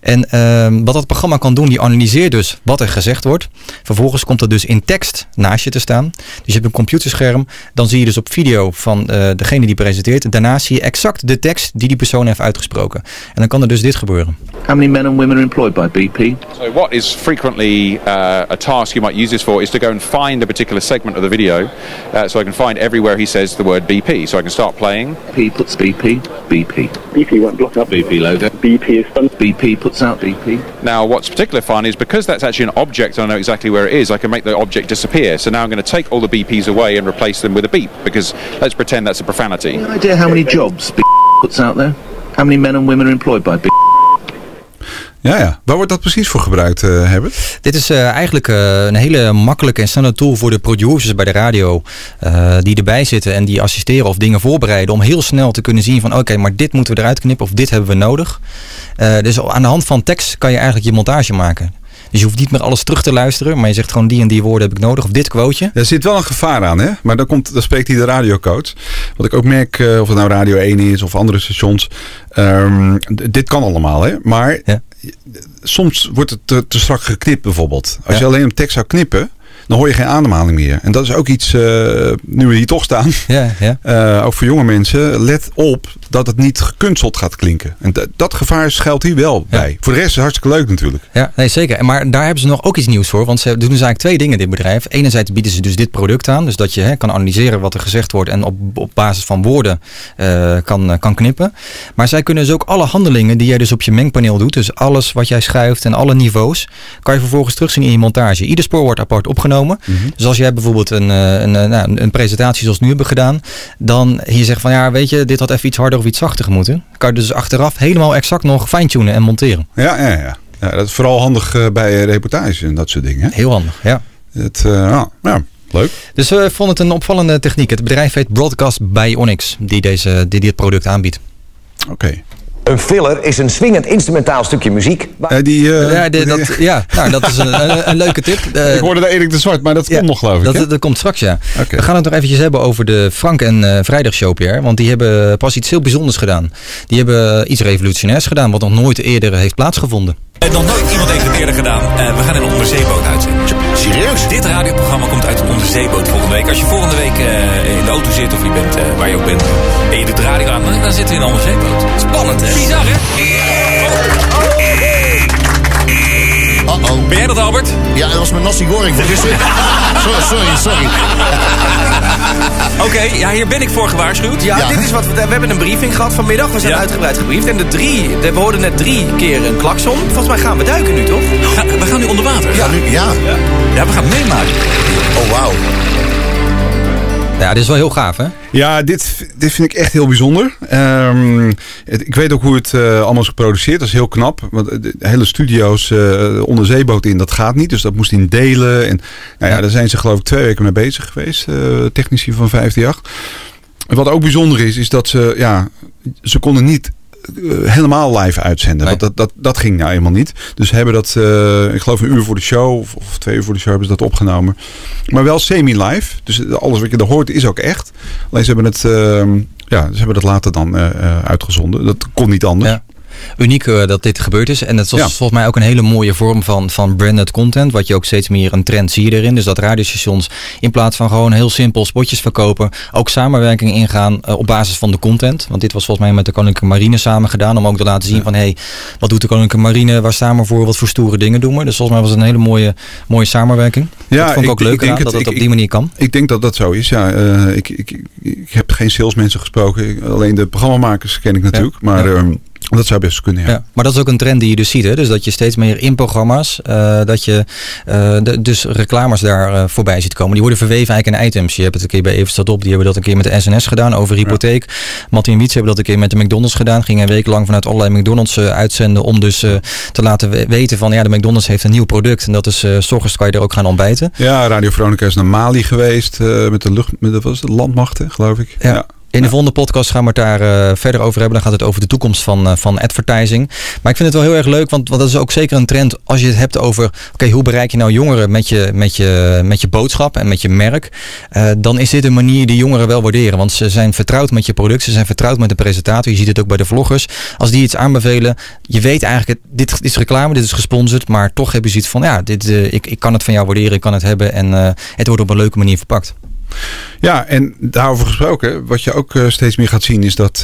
En ehm, wat dat programma kan doen, die analyseert dus wat er gezegd wordt. Vervolgens komt het dus in tekst naast je te staan. Dus je hebt een computerscherm. Dan zie je dus op video van eh, degene die presenteert. Daarna zie je exact de tekst die die persoon heeft uitgesproken. En dan kan er dus dit gebeuren. How many men and women are employed by BP? So what is frequently uh, a task you might use this for is to go and find a particular segment of the video. Uh, so I can find everywhere he says the word BP. So I can start playing. P puts BP, BP. BP won't block up. BP loader. BP is fun. BP puts out BP. Now what's particularly fun is because that's actually an object and I know exactly where it is, I can make the object disappear. So now I'm going to take all the BPs away and replace them with a beep because let's pretend that's a profanity. Any idea how many jobs BP puts out there? How many men and women are employed by BP? Ja, ja. Waar wordt dat precies voor gebruikt, eh Herbert? Dit is eh, eigenlijk eh, een hele makkelijke en snelle tool voor de producers bij de radio. die erbij zitten en die assisteren of dingen voorbereiden. Om heel snel te kunnen zien van oké, maar dit moeten we eruit knippen of dit hebben we nodig. Dus aan de hand van tekst kan je eigenlijk je montage maken. Dus je hoeft niet meer alles terug te luisteren. Maar je zegt gewoon die en die woorden heb ik nodig. Of dit quoteje. Er zit wel een gevaar aan, hè? Maar dan, komt, dan spreekt hij de radiocoach. Wat ik ook merk, of het nou Radio 1 is of andere stations. ehm, dit kan allemaal, hè? Maar soms wordt het te, te strak geknipt, bijvoorbeeld. Als Ja. je alleen een tekst zou knippen, dan hoor je geen ademhaling meer. En dat is ook iets, eh, nu we hier toch staan, (laughs) Ja, ja. eh, ook voor jonge mensen. Let op dat het niet gekunsteld gaat klinken. En dat- gevaar schuilt hier wel bij. Voor de rest is het hartstikke leuk natuurlijk. Ja, nee, zeker. Maar daar hebben ze nog ook iets nieuws voor. Want ze doen dus eigenlijk twee dingen, dit bedrijf. Enerzijds bieden ze dus dit product aan. Dus dat je hè, kan analyseren wat er gezegd wordt. En op, op basis van woorden eh, kan, kan knippen. Maar zij kunnen dus ook alle handelingen die jij dus op je mengpaneel doet. Dus alles wat jij schuift en alle niveaus. Kan je vervolgens terugzien in je montage. Ieder spoor wordt apart opgenomen. Dus als jij bijvoorbeeld een, eh, een, eh, nou, een presentatie zoals we nu hebben gedaan. Dan hier zegt van ja, weet je, dit had even iets harder of iets zachter moeten. Kan je dus achteraf helemaal exact nog fine-tunen en monteren. Ja, ja, ja. ja dat is vooral handig eh, bij reportages en dat soort dingen. Heel handig, ja. Het, ja, ja, leuk. Dus we vonden het een opvallende techniek. Het bedrijf heet Broadcast Bionics, die, deze, die dit product aanbiedt. Oké. Een filler is een swingend instrumentaal stukje muziek. die, eh, ja, de- dat, ja, nou, dat is een, een, een leuke tip. Eh, (laughs) ik hoorde de Erik de Zwart, maar dat komt nog geloof ik. dat, komt straks, ja. We gaan het nog eventjes hebben over de Frank en eh Vrijdag Show, Pierre. Want die hebben pas iets heel bijzonders gedaan. Die hebben iets revolutionairs gedaan, wat nog nooit eerder heeft plaatsgevonden. En nog nooit iemand heeft het eerder gedaan. Eh, we gaan in een onderzeeboot uitzenden. Serieus? Dit radioprogramma komt uit een onderzeeboot volgende week. Als je volgende week eh, in de auto zit of je bent eh, waar je ook bent en je doet de radio aan, dan, dan zitten we in een onderzeeboot. Spannend hè? Bizar hè? hallo. Ja, dat was mijn nasi goreng voor (laughs) gisteren. sorry, sorry, sorry. Oké, ja, hier ben ik voor gewaarschuwd. Ja, dit is wat we, we hebben een briefing gehad vanmiddag. We zijn Ja. uitgebreid gebriefd. En de drie, de, we hoorden net drie keer een klakson. Volgens mij gaan we duiken nu, toch? Ga- we gaan nu onder water. Ja, nu, ja. Ja, we gaan het meemaken. Oh, wauw. Ja, dit is wel heel gaaf, hè? Ja, dit, dit vind ik echt heel bijzonder. Ehm, het- ik weet ook hoe het eh, allemaal is geproduceerd. Dat is heel knap. Want de hele studio's eh onderzeeboot in, dat gaat niet. Dus dat moest in delen. En nou ja, daar zijn ze geloof ik twee weken mee bezig geweest. eh, technici van 538. En wat ook bijzonder is, is dat ze, ja, ze konden niet helemaal live uitzenden. Want dat, dat, dat ging nou eenmaal niet. Dus hebben dat, eh, ik geloof een uur voor de show, of, of twee uur voor de show hebben ze dat opgenomen. Maar wel semi-live. Dus alles wat je er hoort is ook echt. Alleen ze hebben het, ehm, ja, ze hebben dat later dan eh, eh, uitgezonden. Dat kon niet anders. Ja. Uniek eh, dat dit gebeurd is. En het was Ja. volgens mij ook een hele mooie vorm van, van branded content. Wat je ook steeds meer een trend zie je erin. Dus dat radiostations in plaats van gewoon heel simpel spotjes verkopen. Ook samenwerking ingaan eh, op basis van de content. Want dit was volgens mij met de Koninklijke Marine samen gedaan. Om ook te laten zien van hé, hey, wat doet de Koninklijke Marine? Waar staan we voor? Wat voor stoere dingen doen we? Dus volgens mij was het een hele mooie, mooie samenwerking. dat vond ik ook leuk denk aan, dat het op die manier kan. Ik denk dat dat zo is. Ja, Eh, ik, ik, ik heb geen salesmensen gesproken. Alleen de programmamakers ken ik natuurlijk. Maar Ja. ehm, dat zou best kunnen. Ja. Ja, maar dat is ook een trend die je dus ziet. Hè? Dus dat je steeds meer in programma's, eh, dat je eh, de, dus reclames daar eh, voorbij ziet komen. Die worden verweven eigenlijk in items. Je hebt het een keer bij Evenstad op, die hebben dat een keer met de SNS gedaan over hypotheek. Martin Wiets hebben dat een keer met de McDonald's gedaan. Ging een week lang vanuit allerlei McDonald's uitzenden om dus te laten we- weten van ja, de McDonald's heeft een nieuw product. En dat is, s ochtends kan je er ook gaan ontbijten. Ja, Radio Veronica is naar Mali geweest met de lucht, met de, is het, landmachten, geloof ik. Ja. In de volgende podcast gaan we het daar eh, verder over hebben. Dan gaat het over de toekomst van, eh, van advertising. Maar ik vind het wel heel erg leuk, want, want dat is ook zeker een trend als je het hebt over... oké, hoe bereik je nou jongeren met je, met je, met je boodschap en met je merk? Eh, dan is dit een manier die jongeren wel waarderen. Want ze zijn vertrouwd met je product, ze zijn vertrouwd met de presentator. Je ziet het ook bij de vloggers. Als die iets aanbevelen, je weet eigenlijk... dit is reclame, dit is gesponsord. Maar toch hebben ze iets van, ja, dit, ik, ik kan het van jou waarderen, ik kan het hebben. En het wordt op een leuke manier verpakt. Ja, en daarover gesproken, wat je ook eh, steeds meer gaat zien, is dat eh,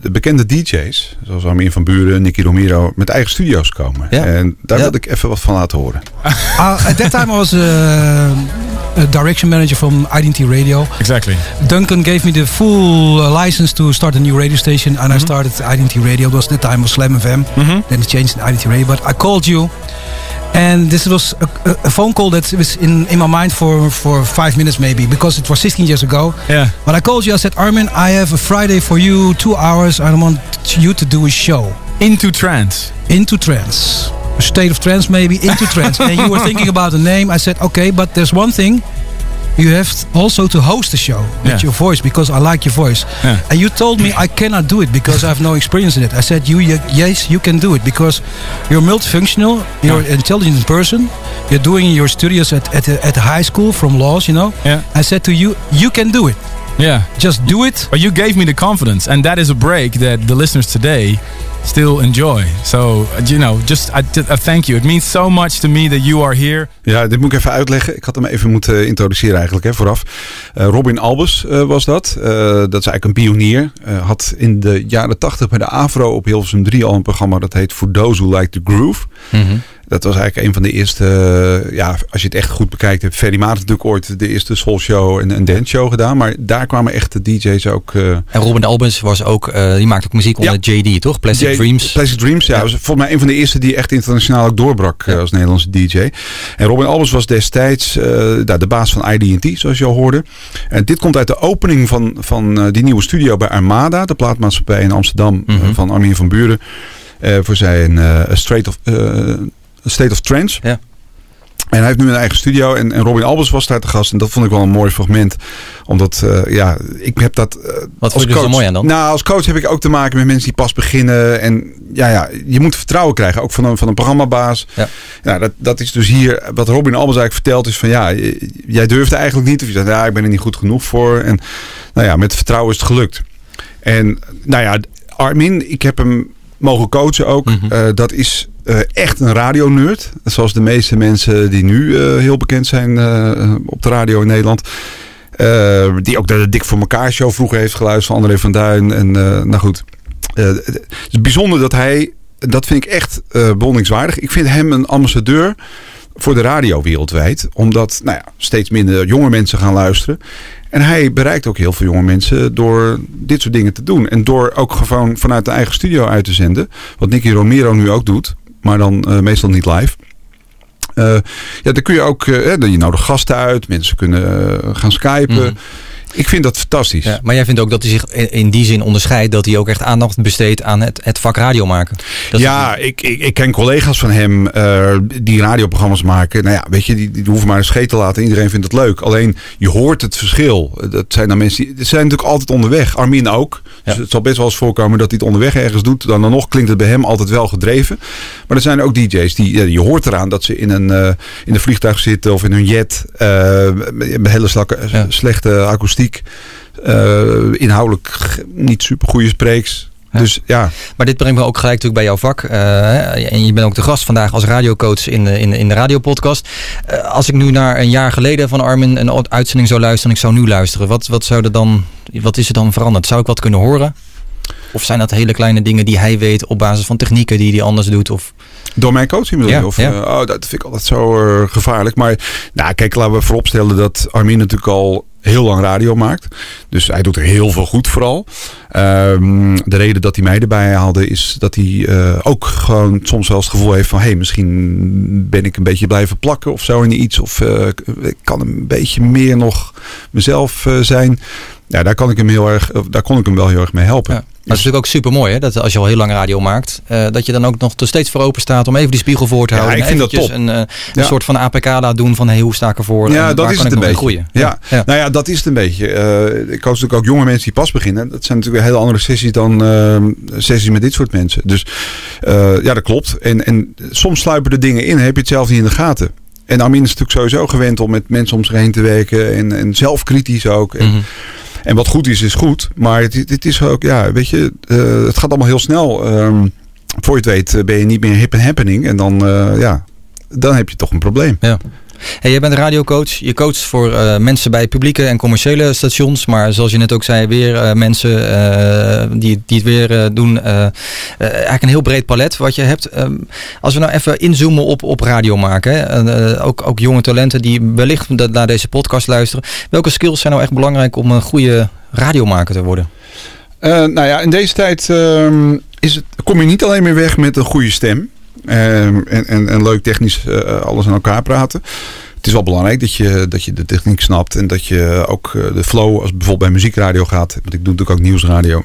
de bekende DJ's, zoals Armin van Buren, Nicky Romero, met eigen studio's komen. En daar wil ik even wat van laten horen. Uh, at that time, I was uh, a direction manager from IDT Radio. Exactly. Duncan gave me the full license to start a new radio station, and I started IDT Radio. It was that time was Slam FM. Then it changed to IDT Radio. But I called you, and this was a, a, phone call that was in, in my mind for, for five minutes maybe, because it was 16 years ago. Yeah. But I called you. I said, Armin, I have a Friday for you, two hours. I want you to do a show. Into trance. Into trance. A state of trance, maybe into trance. (laughs) and you were thinking about a name. I said, okay, but there's one thing. You have also to host the show with Yeah. your voice because I like your voice. Yeah. And you told me I cannot do it because I have no experience in it. I said, you, you yes, you can do it because you're multifunctional. You're an intelligent person. You're doing your studies at at at high school from laws. You know. Yeah. I said to you, you can do it. Yeah. Just do it. But you gave me the confidence, and that is a break that the listeners today still enjoy. So, uh, you know, just I, I thank you. It means so much to me that you are here. Ja, dit moet ik even uitleggen. Ik had hem even moeten introduceren eigenlijk hè, vooraf. Eh, Robin Albers eh, was dat. Eh, dat is eigenlijk een pionier. Eh, had in de jaren tachtig bij de AVRO op Hilversum 3 al een programma dat heet For Those Who Like the Groove. Dat was eigenlijk een van de eerste, eh, ja, als je het echt goed bekijkt, heeft Ferry Maat natuurlijk ooit de eerste soul show en een dance show gedaan. Maar daar kwamen echt de DJ's ook. eh, En Robin Albers was ook, eh, die maakt ook muziek onder JD, toch? Plastic J- Dreams. Plastic Dreams, ja. Was volgens mij een van de eerste die echt internationaal ook doorbrak als Nederlandse DJ. En Robin Albers was destijds nou, de baas van ID&T, zoals je al hoorde. En dit komt uit de opening van, van die nieuwe studio bij Armada, de plaatmaatschappij in Amsterdam eh, van Armin van Buren. voor zijn State, of, State of Trance. Ja. En hij heeft nu een eigen studio. En, en Robin Albers was daar te gast. En dat vond ik wel een mooi fragment. Omdat, eh, ja, ik heb dat... eh, Wat vond je zo mooi aan dan? Nou, als coach heb ik ook te maken met mensen die pas beginnen. En ja, ja je moet vertrouwen krijgen. Ook van een, van een programmabaas. Ja. Nou, dat, dat is dus hier... Wat Robin Albers eigenlijk vertelt is van... Ja, jij durfde eigenlijk niet. Of je zegt, ja, ik ben er niet goed genoeg voor. En nou ja, met vertrouwen is het gelukt. En nou ja, Armin, ik heb hem mogen coachen ook. Eh, dat is eh, echt een radionerd. Zoals de meeste mensen die nu eh, heel bekend zijn eh, op de radio in Nederland. Die ook de Dik voor elkaar show vroeger heeft geluisterd van André van Duin. En nou goed. Het is bijzonder dat hij dat vind ik echt bewonderingswaardig. Ik vind hem een ambassadeur voor de radio wereldwijd. Omdat nou ja, steeds minder jonge mensen gaan luisteren. En hij bereikt ook heel veel jonge mensen door dit soort dingen te doen. En door ook gewoon vanuit de eigen studio uit te zenden. Wat Nicky Romero nu ook doet. Maar dan uh, meestal niet live. Uh, ja, dan kun je ook, uh, je nodigt gasten uit. Mensen kunnen gaan skypen. Mm. Ik vind dat fantastisch. Ja, maar jij vindt ook dat hij zich in die zin onderscheidt. Dat hij ook echt aandacht besteedt aan het, het vak radio maken. Dat ja, ik, ik, ik, ken collega's van hem uh, die radioprogramma's maken. Nou ja, weet je, die, die hoeven maar een scheet te laten. Iedereen vindt het leuk. Alleen je hoort het verschil. Dat zijn dan mensen die zijn natuurlijk altijd onderweg. Armin ook. Ja. Dus het zal best wel eens voorkomen dat hij het onderweg ergens doet. Dan, dan nog klinkt het bij hem altijd wel gedreven. Maar er zijn ook DJ's die, ja, je hoort eraan dat ze in een, uh, in een vliegtuig zitten of in hun jet. Uh, met hele slakke, slechte akoestiek. Uh, inhoudelijk niet super goede spreeks. Ja. Dus ja. Maar dit brengt me ook gelijk natuurlijk bij jouw vak. Uh, en je bent ook de gast vandaag als radiocoach in de, in, in de radiopodcast. Uh, als ik nu naar een jaar geleden van Armin een uitzending zou luisteren en ik zou nu luisteren. Wat, wat, zou er dan, wat is er dan veranderd? Zou ik wat kunnen horen? Of zijn dat hele kleine dingen die hij weet op basis van technieken die hij anders doet? Of... Door mijn coaching bedoel je? Ja, of, ja. Uh, oh, dat vind ik altijd zo gevaarlijk. Maar nou, kijk, laten we vooropstellen dat Armin natuurlijk al heel lang radio maakt. Dus hij doet er heel veel goed vooral. Um, de reden dat hij mij erbij haalde is dat hij uh, ook gewoon soms wel het gevoel heeft van... hé, hey, misschien ben ik een beetje blijven plakken of zo in iets. Of uh, ik kan een beetje meer nog mezelf uh, zijn. Ja, daar, kan ik hem heel erg, daar kon ik hem wel heel erg mee helpen. Maar het is natuurlijk ook super mooi, hè? Dat als je al heel lang radio maakt, uh, dat je dan ook nog er steeds voor open staat om even die spiegel voor te houden. Ja, ik vind dat top. Een, uh, een ja. soort van APK laat doen van hey, hoe sta ik ervoor? Ja, dat is het een beetje. Groeien? Ja. ja. nou ja, dat is het een beetje. Uh, ik coach natuurlijk ook jonge mensen die pas beginnen. Dat zijn natuurlijk hele andere sessies dan sessies met dit soort mensen. Dus ja, dat klopt. En, en soms sluipen er dingen in, heb je het zelf niet in de gaten. En Armin is natuurlijk sowieso gewend om met mensen om zich heen te werken en, en zelfkritisch ook. En, mm -hmm. En wat goed is, is goed. Maar het, het is ook, ja, weet je, uh, het gaat allemaal heel snel. Um, voor je het weet ben je niet meer hip en happening. En dan, uh, ja, dan heb je toch een probleem. Ja. Jij bent radiocoach. Je coacht voor uh, mensen bij publieke en commerciële stations. Maar zoals je net ook zei, weer uh, mensen uh, die, die het weer doen. eigenlijk een heel breed palet wat je hebt. Um, als we nou even inzoomen op, op radio maken. Hè? ook, ook jonge talenten die wellicht naar deze podcast luisteren. Welke skills zijn nou echt belangrijk om een goede radiomaker te worden? nou ja, in deze tijd is het, kom je niet alleen meer weg met een goede stem. Um, en, en, en, leuk technisch uh, alles aan elkaar praten. Het is wel belangrijk dat je, dat je de techniek snapt en dat je ook uh, de flow, als bijvoorbeeld bij muziekradio gaat, want ik doe natuurlijk ook nieuwsradio.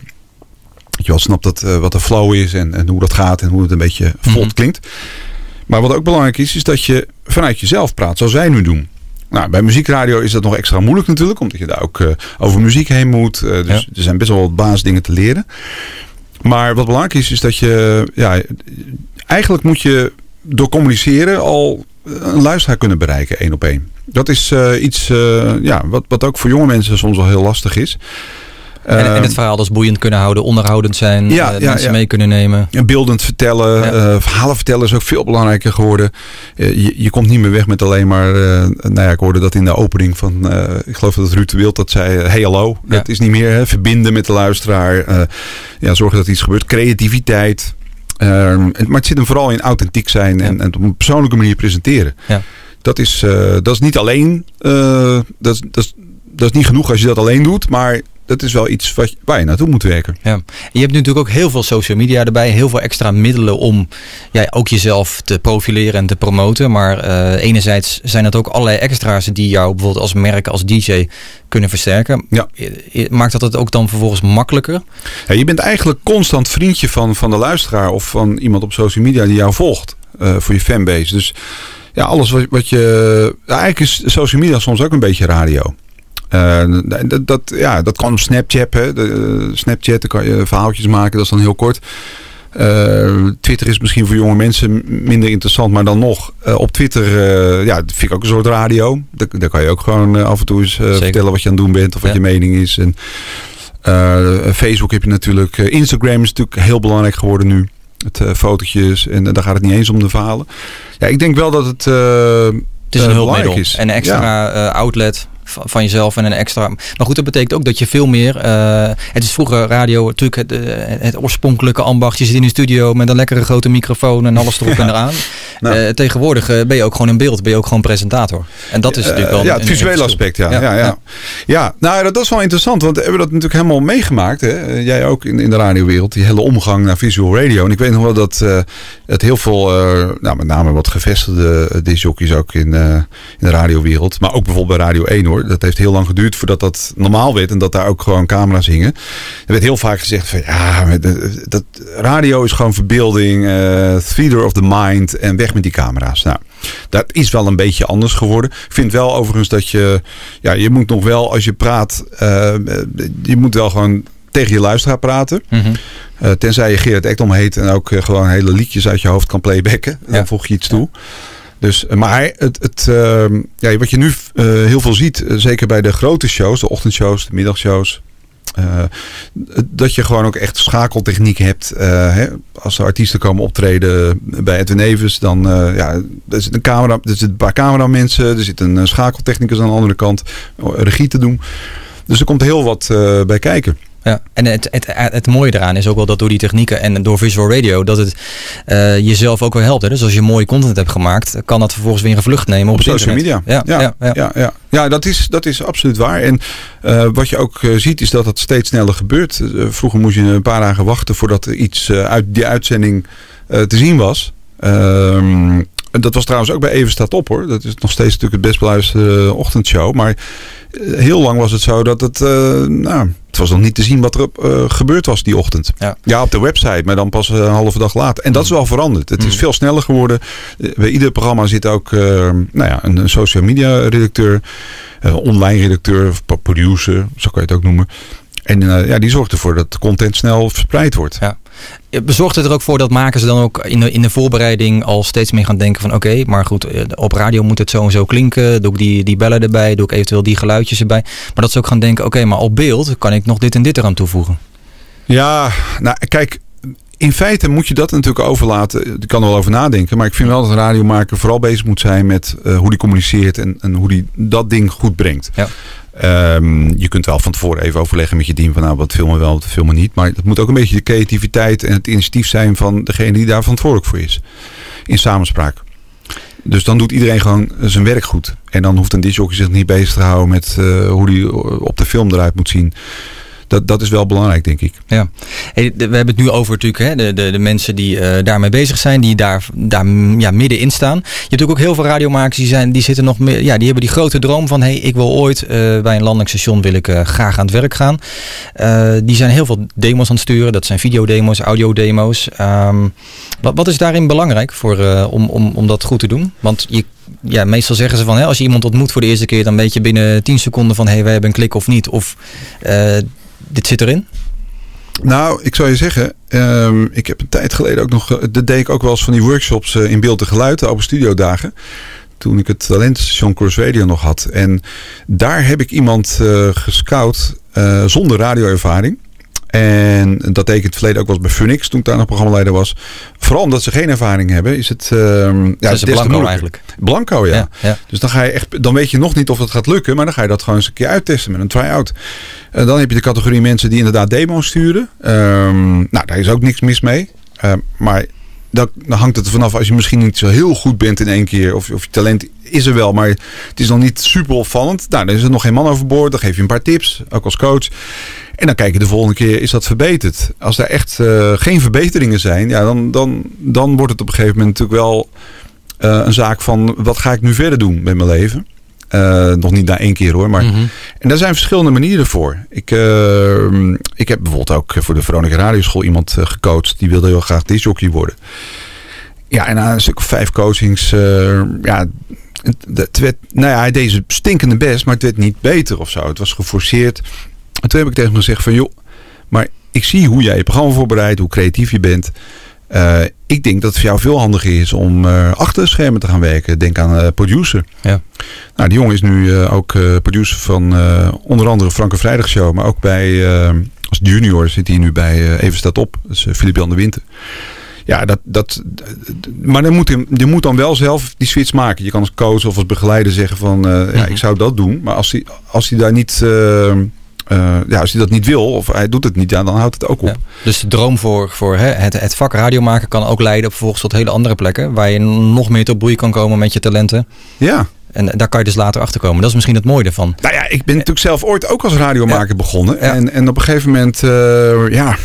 Dat je wel snapt dat, uh, wat de flow is en, en hoe dat gaat en hoe het een beetje vlot mm -hmm. klinkt. Maar wat ook belangrijk is, is dat je vanuit jezelf praat, zoals wij nu doen. Nou, bij muziekradio is dat nog extra moeilijk natuurlijk, omdat je daar ook uh, over muziek heen moet. Uh, dus ja. er zijn best wel wat basisdingen te leren. Maar wat belangrijk is, is dat je ja, eigenlijk moet je door communiceren al een luisteraar kunnen bereiken, één op één. Dat is uh, iets uh, ja, wat, wat ook voor jonge mensen soms wel heel lastig is. En, en het verhaal dus boeiend kunnen houden, onderhoudend zijn, ja, ja mensen ja. mee kunnen nemen. En beeldend vertellen, verhalen vertellen is ook veel belangrijker geworden. Je, je, komt niet meer weg met alleen maar, nou ja, ik hoorde dat in de opening van, ik geloof dat Ruud de Wild dat zei, hey hallo. Dat is niet meer hè, verbinden met de luisteraar, ja, zorgen dat iets gebeurt. Creativiteit, maar het zit hem vooral in authentiek zijn ja. en, en, op een persoonlijke manier presenteren. Ja. Dat, is, uh, dat is niet alleen, uh, dat, is, dat, is, dat is niet genoeg als je dat alleen doet, maar dat is wel iets wat, waar je naartoe moet werken. Ja. Je hebt nu natuurlijk ook heel veel social media erbij, heel veel extra middelen om ja, ook jezelf te profileren en te promoten. Maar uh, enerzijds zijn het ook allerlei extra's die jou bijvoorbeeld als merk, als DJ kunnen versterken. Ja. Maakt dat het ook dan vervolgens makkelijker? Ja, je bent eigenlijk constant vriendje van, van de luisteraar of van iemand op social media die jou volgt uh, voor je fanbase. Dus ja, alles wat, wat je. Eigenlijk is social media soms ook een beetje radio. Uh, dat, dat, ja, dat kan op Snapchat. Hè. De, uh, Snapchat, daar kan je verhaaltjes maken, dat is dan heel kort. Uh, Twitter is misschien voor jonge mensen minder interessant, maar dan nog. op Twitter, ja, dat vind ik ook een soort radio. Daar, daar kan je ook gewoon af en toe eens vertellen wat je aan het doen bent of wat ja. je mening is. En, Facebook heb je natuurlijk. Instagram is natuurlijk heel belangrijk geworden nu. Het fotootjes en daar gaat het niet eens om de verhalen. Ja, ik denk wel dat het. het is een hulpmiddel. Is. En een extra ja. outlet van, jezelf en een extra. Maar goed, dat betekent ook dat je veel meer. eh, het is vroeger radio natuurlijk het, eh, het oorspronkelijke ambacht. Je zit in een studio met een lekkere grote microfoon en alles erop en eraan. (laughs) Nou. Eh, tegenwoordig ben je ook gewoon in beeld, ben je ook gewoon presentator. En dat is natuurlijk wel. Ja, het visuele aspect, ja. Ja, ja, ja. nou dat, is wel interessant, want we hebben dat natuurlijk helemaal meegemaakt. Hè? Jij ook in, in de radiowereld, die hele omgang naar visual radio. En ik weet nog wel dat het heel veel, nou, met name wat gevestigde discjockeys ook in, in de radiowereld. Maar ook bijvoorbeeld bij Radio 1 hoor. Dat heeft heel lang geduurd voordat dat normaal werd en dat daar ook gewoon camera's hingen. Er werd heel vaak gezegd van ja, dat, radio is gewoon verbeelding, eh theater of the mind en weg met die camera's. Nou, dat is wel een beetje anders geworden. Ik vind wel overigens dat je, ja, je moet nog wel als je praat, eh, je moet wel gewoon tegen je luisteraar praten. Eh, tenzij je Gerard Ekdom heet en ook gewoon hele liedjes uit je hoofd kan playbacken. Dan voeg je iets toe. Dus, eh, maar het, het, ehm, ja, wat je nu eh, heel veel ziet, eh, zeker bij de grote shows, de ochtendshows, de middagshows. dat je gewoon ook echt schakeltechniek hebt. hè, als er artiesten komen optreden bij Edwin Evers, dan ja, er zit een camera, er zitten een paar cameramensen, er zit een schakeltechnicus aan de andere kant, regie te doen. Dus er komt heel wat bij kijken. Ja, en het, het, het mooie eraan is ook wel dat door die technieken en door visual radio, dat het uh, jezelf ook wel helpt. Hè? Dus als je mooie content hebt gemaakt, kan dat vervolgens weer een vlucht nemen op, op social media. Ja, ja, ja, ja. ja, ja. dat, is, dat is absoluut waar. En uh, wat je ook uh, ziet, is dat het steeds sneller gebeurt. vroeger moest je een paar dagen wachten voordat er iets uit die uitzending te zien was. Ehm, dat was trouwens ook bij Even staat op hoor. Dat is nog steeds natuurlijk het best beluisterde ochtendshow. Maar heel lang was het zo dat het, uh, nou, het was nog niet te zien wat er uh, gebeurd was die ochtend. Ja. ja, op de website, maar dan pas een halve dag later. En dat is wel veranderd. Het is veel sneller geworden. Bij ieder programma zit ook nou ja, een, een social media redacteur, online redacteur, of producer, zo kan je het ook noemen. En ja, die zorgt ervoor dat de content snel verspreid wordt. Ja. Bezorgt het er ook voor dat makers dan ook in de, in de voorbereiding al steeds meer gaan denken van oké, maar goed, op radio moet het zo en zo klinken. Doe ik die, die bellen erbij, doe ik eventueel die geluidjes erbij. Maar dat ze ook gaan denken, oké, maar op beeld kan ik nog dit en dit eraan toevoegen. Ja, nou kijk, in feite moet je dat natuurlijk overlaten. Ik kan er wel over nadenken. Maar ik vind wel dat een radiomaker vooral bezig moet zijn met uh, hoe die communiceert en, en hoe die dat ding goed brengt. Ja. Um, je kunt wel van tevoren even overleggen met je team van nou wat filmen wel, wat filmen niet. Maar het moet ook een beetje de creativiteit en het initiatief zijn van degene die daar verantwoordelijk voor is. In samenspraak. Dus dan doet iedereen gewoon zijn werk goed. En dan hoeft een disjockey zich niet bezig te houden met uh, hoe die op de film eruit moet zien. Dat, dat is wel belangrijk, denk ik. Ja, we hebben het nu over natuurlijk hè, de, de, de mensen die uh, daarmee bezig zijn, die daar, daar ja, middenin staan. Je hebt natuurlijk ook heel veel radiomakers die, zijn, die, zitten nog meer, ja, die hebben die grote droom van hey, ik wil ooit uh, bij een landingsstation wil ik uh, graag aan het werk gaan. die zijn heel veel demos aan het sturen. Dat zijn videodemo's, audiodemo's. Um, wat, wat is daarin belangrijk voor, om, om, om dat goed te doen? Want je ja, meestal zeggen ze van hè, als je iemand ontmoet voor de eerste keer, dan weet je binnen 10 seconden van hé, hey, wij hebben een klik of niet. Of dit zit erin. Nou, ik zou je zeggen, um, ik heb een tijd geleden ook nog, dat deed ik ook wel eens van die workshops uh, in beeld en geluid, open studiodagen. Toen ik het talentstation Cross Radio nog had. En daar heb ik iemand uh, gescout zonder radioervaring. En dat deed ik in het verleden ook wel eens bij Phoenix, toen ik daar nog programmaleider was. Vooral omdat ze geen ervaring hebben, is het. Uh, ja, dat is blanco eigenlijk. Blanco, ja. Ja, ja. Dus dan ga je echt. Dan weet je nog niet of dat gaat lukken, maar dan ga je dat gewoon eens een keer uittesten met een try-out. En dan heb je de categorie mensen die inderdaad demo's sturen. Um, nou, daar is ook niks mis mee. Uh, maar dan, dan hangt het er vanaf als je misschien niet zo heel goed bent in één keer. Of, of je talent is er wel, maar het is nog niet super opvallend. Nou, dan is er nog geen man overboord. Dan geef je een paar tips, ook als coach. En dan kijk je de volgende keer, is dat verbeterd? Als er echt uh, geen verbeteringen zijn, ja, dan, dan, dan wordt het op een gegeven moment natuurlijk wel uh, een zaak van... wat ga ik nu verder doen met mijn leven? Uh, nog niet na één keer hoor. Maar, mm -hmm. En daar zijn verschillende manieren voor. Ik, uh, ik heb bijvoorbeeld ook voor de Veronica Radioschool iemand uh, gecoacht. Die wilde heel graag disjockey worden. Ja, en na een stuk of vijf coachings... Uh, ja, het werd, nou ja, hij deed zijn stinkende best, maar het werd niet beter of zo. Het was geforceerd. En toen heb ik tegen hem gezegd van... joh, maar ik zie hoe jij je programma voorbereidt, hoe creatief je bent... Ik denk dat het voor jou veel handiger is om uh, achter de schermen te gaan werken. Denk aan uh, producer. Ja. Nou, die jongen is nu ook producer van onder andere Franke Vrijdag Show. Maar ook bij, als junior zit hij nu bij Even Staat Op. Dat is Filip Jan de Winter. Ja, dat, dat, maar dan moet je, je moet dan wel zelf die switch maken. Je kan als coach of als begeleider zeggen van, eh, ja, ik zou dat doen. Maar als hij, als hij daar niet, eh, ja, als hij dat niet wil of hij doet het niet, ja, dan houdt het ook op. Dus de droom voor, voor hè, het, het vak radio maken kan ook leiden vervolgens tot hele andere plekken. Waar je nog meer tot bloei kan komen met je talenten. Ja. En daar kan je dus later achter komen. Dat is misschien het mooie ervan. Nou ja, ik ben natuurlijk zelf ooit ook als radiomaker begonnen. En, en op een gegeven moment, eh, ja,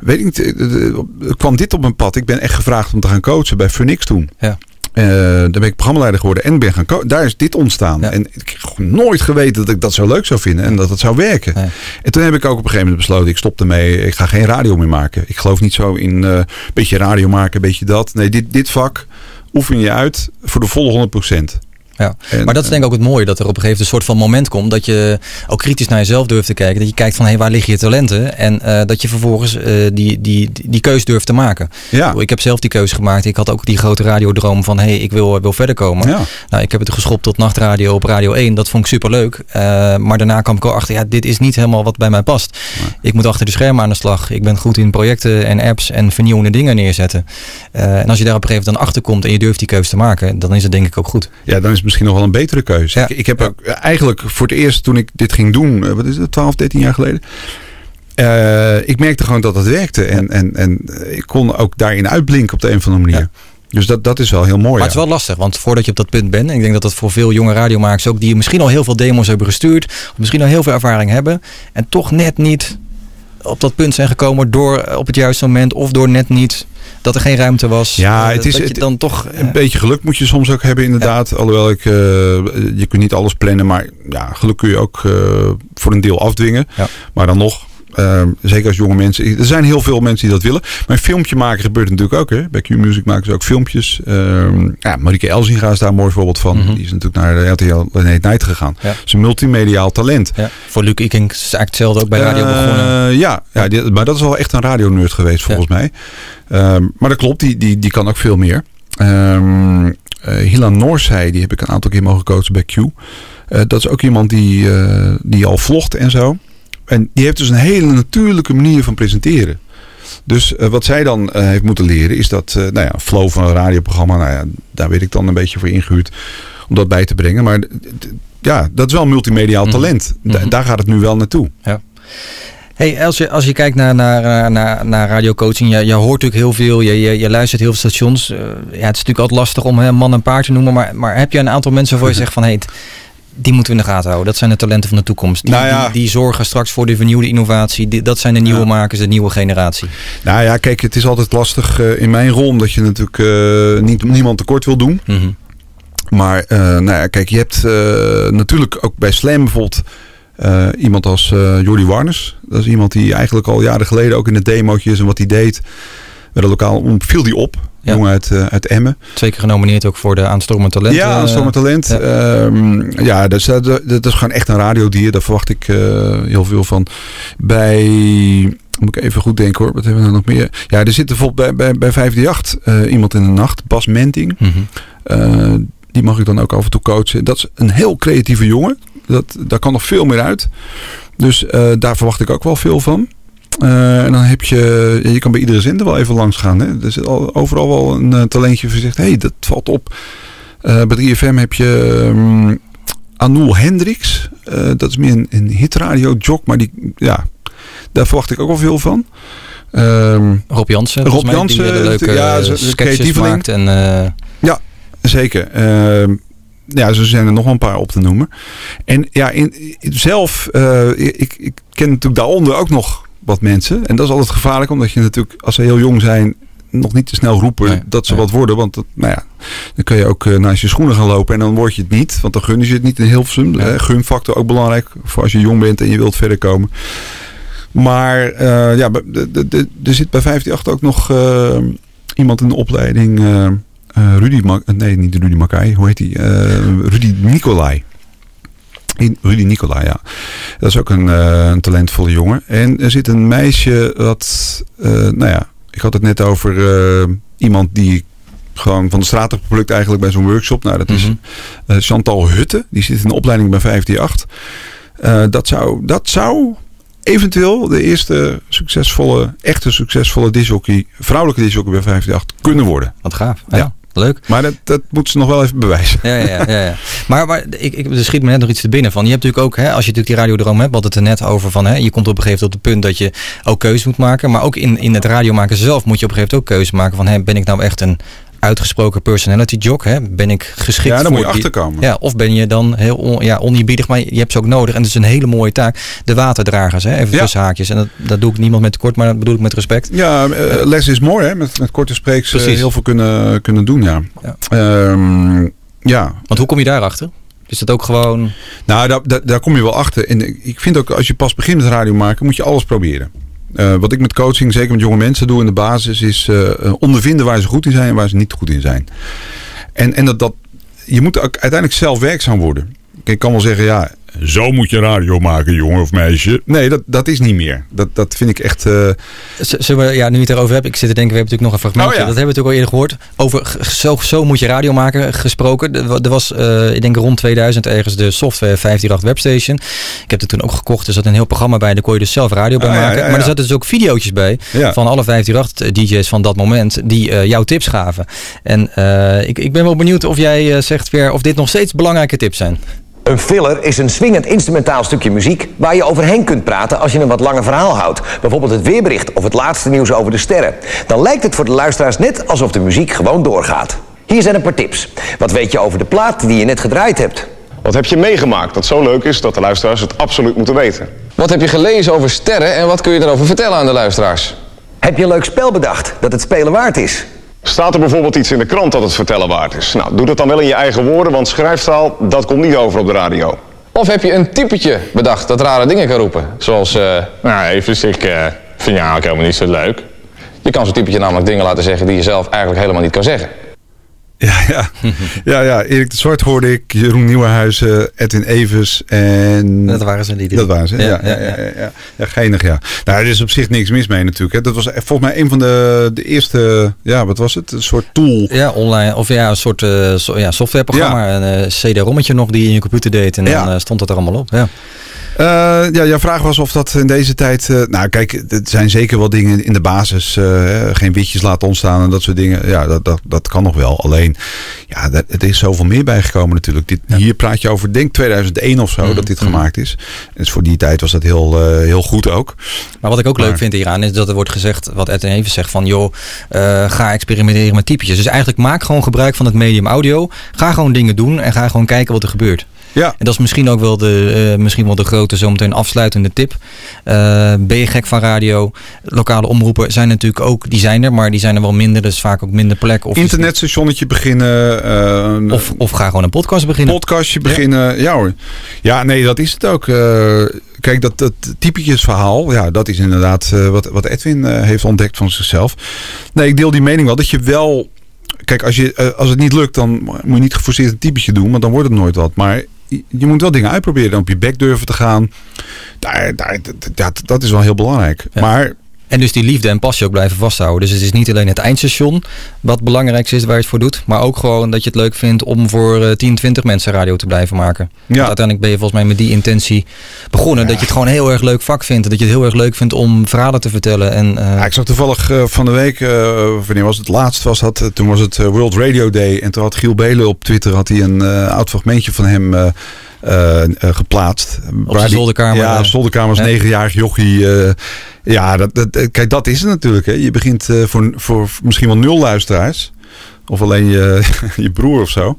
weet ik niet, eh, kwam dit op mijn pad. Ik ben echt gevraagd om te gaan coachen bij Phoenix toen. Ja. Eh, daar ben ik programmaleider geworden en ben gaan. Daar is dit ontstaan. En ik heb nooit geweten dat ik dat zo leuk zou vinden en dat het zou werken. En toen heb ik ook op een gegeven moment besloten, ik stop ermee. Ik ga geen radio meer maken. Ik geloof niet zo in eh, beetje radio maken, een beetje dat. Nee, dit, dit vak oefen je uit voor de volle 100%. Ja. maar dat is denk ik ook het mooie, dat er op een gegeven moment een soort van moment komt dat je ook kritisch naar jezelf durft te kijken. Dat je kijkt van hé, hey, waar liggen je talenten? En eh, dat je vervolgens eh, die, die, die keuze durft te maken. Ja. Ik heb zelf die keuze gemaakt. Ik had ook die grote radiodroom van hé, hey, ik wil, wil verder komen. Ja. Nou, ik heb het geschopt tot nachtradio op Radio 1. Dat vond ik super leuk. maar daarna kwam ik al achter, ja, dit is niet helemaal wat bij mij past. Ik moet achter de schermen aan de slag. Ik ben goed in projecten en apps en vernieuwende dingen neerzetten. Eh, en als je daar op een gegeven moment dan achter komt en je durft die keuze te maken, dan is het denk ik ook goed. Ja, dan is misschien nog wel een betere keuze. Ik, ik heb ook eigenlijk voor het eerst toen ik dit ging doen, eh, wat is het, 12, 13 jaar geleden. eh, ik merkte gewoon dat het werkte. En, en, en ik kon ook daarin uitblinken op de een of andere manier. Dus dat, dat is wel heel mooi. Maar het is wel lastig, want voordat je op dat punt bent, en ik denk dat dat voor veel jonge radiomakers ook, die misschien al heel veel demos hebben gestuurd, of misschien al heel veel ervaring hebben, en toch net niet op dat punt zijn gekomen door eh, op het juiste moment of door net niet dat er geen ruimte was. Ja, Eh, het is dat je het- dan toch een beetje geluk moet je soms ook hebben inderdaad. Alhoewel ik, eh, je kunt niet alles plannen, maar ja, geluk kun je ook eh, voor een deel afdwingen. Maar dan nog, eh, zeker als jonge mensen. Er zijn heel veel mensen die dat willen. Maar een filmpje maken gebeurt natuurlijk ook. Hè. Bij Q-Music maken ze ook filmpjes. Ehm, ja, Marieke Elzinga is daar een mooi voorbeeld van. Die is natuurlijk naar RTL Late Night gegaan. Ja. Ze is een multimediaal talent. Ja, voor Luc Ikink is eigenlijk hetzelfde ook bij radio Eh, begonnen. Ja, ja die- maar dat is wel echt een radionerd geweest volgens mij. Ehm, maar dat klopt, die, die, die kan ook veel meer. Ehm eh, Hilan Noorsij, die heb ik een aantal keer mogen coachen bij Q. Eh, dat is ook iemand die, die al vlogt en zo. En die heeft dus een hele natuurlijke manier van presenteren. Dus eh, wat zij dan eh, heeft moeten leren is dat, eh, nou ja, flow van een radioprogramma, nou ja, daar werd ik dan een beetje voor ingehuurd om dat bij te brengen. Maar ja, dat is wel multimediaal talent. Da- daar gaat het nu wel naartoe. Ja. Hey, als je, als je kijkt naar, naar, naar, naar radiocoaching, je, je hoort natuurlijk heel veel, je, je, je luistert heel veel stations. Ja, het is natuurlijk altijd lastig om hè, man en paard te noemen, maar, maar heb je een aantal mensen waarvan je zegt van hey, die moeten we in de gaten houden. Dat zijn de talenten van de toekomst. Die, Nou ja. die, die zorgen straks voor de vernieuwde innovatie. Die, dat zijn de nieuwe makers, de nieuwe generatie. Nou ja, kijk, het is altijd lastig eh, in mijn rol, omdat je natuurlijk eh, niet, niemand tekort wil doen. Mhm. Maar eh, nou ja, kijk, je hebt natuurlijk ook bij Slam bijvoorbeeld iemand als eh Jordi Warners. Dat is iemand die eigenlijk al jaren geleden ook in de demootjes en wat hij deed bij de lokaal viel die op. Jongen uit, eh, uit Emmen. Twee keer genomineerd ook voor de aanstormend talent. Ja, eh, aanstormend talent. ja. Ja, ja dat, is, dat, dat is gewoon echt een radiodier. Daar verwacht ik eh, heel veel van. Bij, moet ik even goed denken hoor, wat hebben we nou nog meer? Ja, er zit bijvoorbeeld bij, bij, bij 538 eh, iemand in de nacht, Bas Menting. Mhm. Die mag ik dan ook af en toe coachen. Dat is een heel creatieve jongen. Dat, daar kan nog veel meer uit. Dus daar verwacht ik ook wel veel van. Eh, en dan heb je, je kan bij iedere zender wel even langs gaan. Hè. Er zit al, overal wel een eh, talentje voor zegt, hé, hey, dat valt op. Eh, bij 3FM heb je um, Anoul Hendricks. Dat is meer een, een hitradio jog, maar die, ja, daar verwacht ik ook wel veel van. Ehm, Rob Jansen. Rob mij, Jansen, die, leuke ja, ze- sketches maakt. En, Ja, zeker. Ehm, ja, zo zijn er nog een paar op te noemen. En ja, in, in- zelf, ik, ik ken natuurlijk daaronder ook nog wat mensen. En dat is altijd gevaarlijk, omdat je natuurlijk, als ze heel jong zijn, nog niet te snel roepen dat ze wat worden. Want dat, nou ja, dan kun je ook eh, naast je schoenen gaan lopen en dan word je het niet. Want dan gunnen je het niet in Hilversum. Eh, gunfactor ook belangrijk voor als je jong bent en je wilt verder komen. Maar eh, ja, er zit bij 58 ook nog eh, iemand in de opleiding. Rudy, nee niet Rudy Makai, hoe heet die? Rudy Nicolai. In- Rudy Nicolai, ja. Dat is ook een, eh, een talentvolle jongen. En er zit een meisje dat, eh, nou ja, ik had het net over eh, iemand die gewoon van de straat geplukt eigenlijk bij zo'n workshop. Nou, dat is eh, Chantal Hutte. Die zit in de opleiding bij 538. Eh, dat zou, dat zou eventueel de eerste succesvolle, echte succesvolle disjockey, vrouwelijke disjockey bij 538 kunnen worden. Wat gaaf. Ja. Leuk. Maar dat, dat moeten ze nog wel even bewijzen. Ja, ja, ja. ja. Maar, maar ik, ik, er schiet me net nog iets te binnen van. Je hebt natuurlijk ook, hè, als je natuurlijk die radiodroom hebt, wat het er net over van, hè, je komt op een gegeven moment op het punt dat je ook keuze moet maken. Maar ook in, in het radiomaken zelf moet je op een gegeven moment ook keuze maken van, hè, ben ik nou echt een uitgesproken personality jog. Hè? Ben ik geschikt Ja, voor moet je achterkomen. Ja, of ben je dan heel on, ja, oneerbiedig, maar je hebt ze ook nodig. En het is een hele mooie taak. De waterdragers, hè? even Ja. tussen haakjes. En dat, dat doe ik niemand met tekort, maar dat bedoel ik met respect. Ja, eh, less is more, hè? Met, met korte spreeks eh, Precies. heel veel kunnen, kunnen doen, ja. Ehm, ja. Want hoe kom je daarachter? Is dat ook gewoon... Nou, daar, daar, daar kom je wel achter. En ik vind ook, als je pas begint met radio maken, moet je alles proberen. Eh, wat ik met coaching, zeker met jonge mensen doe in de basis, is eh, ondervinden waar ze goed in zijn en waar ze niet goed in zijn. En, en dat, dat, je moet uiteindelijk zelf werkzaam worden. Ik kan wel zeggen, ja, zo moet je radio maken, jongen of meisje. Nee, dat, dat is niet meer. Dat, dat vind ik echt... eh, Zullen we, ja, nu je het erover hebt, ik zit te denken, we hebben natuurlijk nog een fragmentje. Oh ja. Dat hebben we natuurlijk al eerder gehoord. Over zo, zo moet je radio maken gesproken. Er wa- was, eh, ik denk rond 2000 ergens de software 538 Webstation. Ik heb het toen ook gekocht. Er zat een heel programma bij. Daar kon je dus zelf radio bij Ah, ja, maken. ja, ja. Maar er zaten dus ook video's bij Ja. van alle 538 DJ's van dat moment. Die eh, jouw tips gaven. En eh, ik, ik ben wel benieuwd of jij zegt weer of dit nog steeds belangrijke tips zijn. Een filler is een swingend instrumentaal stukje muziek waar je overheen kunt praten als je een wat langer verhaal houdt. Bijvoorbeeld het weerbericht of het laatste nieuws over de sterren. Dan lijkt het voor de luisteraars net alsof de muziek gewoon doorgaat. Hier zijn een paar tips. Wat weet je over de plaat die je net gedraaid hebt? Wat heb je meegemaakt dat zo leuk is dat de luisteraars het absoluut moeten weten? Wat heb je gelezen over sterren en wat kun je daarover vertellen aan de luisteraars? Heb je een leuk spel bedacht dat het spelen waard is? Staat er bijvoorbeeld iets in de krant dat het vertellen waard is? Nou, doe dat dan wel in je eigen woorden, want schrijfstaal, dat komt niet over op de radio. Of heb je een typetje bedacht dat rare dingen kan roepen? Zoals, eh, nou even, ik eh, vind jou eigenlijk helemaal niet zo leuk. Je kan zo'n typetje namelijk dingen laten zeggen die je zelf eigenlijk helemaal niet kan zeggen. Ja, ja. (laughs) ja, ja, Erik de Zwart hoorde ik, Jeroen Nieuwenhuizen, Edwin Evers en... Dat waren ze, die Dat waren ze, ja. Ja, ja, ja, ja, Ja, geinig, ja. Nou, er is op zich niks mis mee natuurlijk. Hè. Dat was volgens mij een van de, de eerste, ja, wat was het? Een soort tool. Ja, online. Of ja, een soort eh, so- ja, softwareprogramma. Een eh, CD-rommetje nog die je in je computer deed. En dan eh, stond het er allemaal op. Ja. Eh, ja, jouw vraag was of dat in deze tijd... eh, nou, kijk, er zijn zeker wel dingen in de basis. eh, geen witjes laten ontstaan en dat soort dingen. Ja, dat, dat, dat kan nog wel. Alleen, ja, dat, er is zoveel meer bijgekomen natuurlijk. Dit, Hier praat je over, denk 2001 of zo, dat dit gemaakt is. Dus voor die tijd was dat heel, heel goed ook. Maar wat ik ook Maar- leuk vind hieraan is dat er wordt gezegd, wat Ed en even zegt, van joh, ga experimenteren met typetjes. Dus eigenlijk maak gewoon gebruik van het medium audio. Ga gewoon dingen doen en ga gewoon kijken wat er gebeurt. Ja. En dat is misschien ook wel de, eh, misschien wel de grote zometeen afsluitende tip. Eh, ben je gek van radio? Lokale omroepen zijn natuurlijk ook, die zijn er, maar die zijn er wel minder. Dus vaak ook minder plek. Of Internetstationnetje beginnen. eh, Of, of ga gewoon een podcast beginnen. Podcastje beginnen. Ja. hoor. Ja, nee, dat is het ook. Kijk, dat, dat typetjesverhaal, ja, dat is inderdaad wat, wat Edwin heeft ontdekt van zichzelf. Nee, ik deel die mening wel. Dat je wel... Kijk, als, je, als het niet lukt, dan moet je niet geforceerd een typetje doen. Want dan wordt het nooit wat. Maar je, moet wel dingen uitproberen. En op je bek durven te gaan. Daar, daar, dat, dat, dat is wel heel belangrijk. Maar En dus die liefde en passie ook blijven vasthouden. Dus het is niet alleen het eindstation wat belangrijk is waar je het voor doet. Maar ook gewoon dat je het leuk vindt om voor eh, 10, 20 mensen radio te blijven maken. Want uiteindelijk ben je volgens mij met die intentie begonnen. Dat je het gewoon een heel erg leuk vak vindt. Dat je het heel erg leuk vindt om verhalen te vertellen. En, eh, Ja, ik zag toevallig eh, van de week, eh, wanneer was het laatst, was dat, eh, toen was het eh, World Radio Day. En toen had Giel Belen op Twitter had hij een eh, oud fragmentje van hem eh, eh, geplaatst. Waar die- zolderkamer, Ja, eh, op zolderkamer als ja. negenjarig jochie. ja, dat, dat, kijk, dat is het natuurlijk. Hè. Je begint voor, voor misschien wel nul luisteraars. Of alleen je, (laughs) je broer of zo.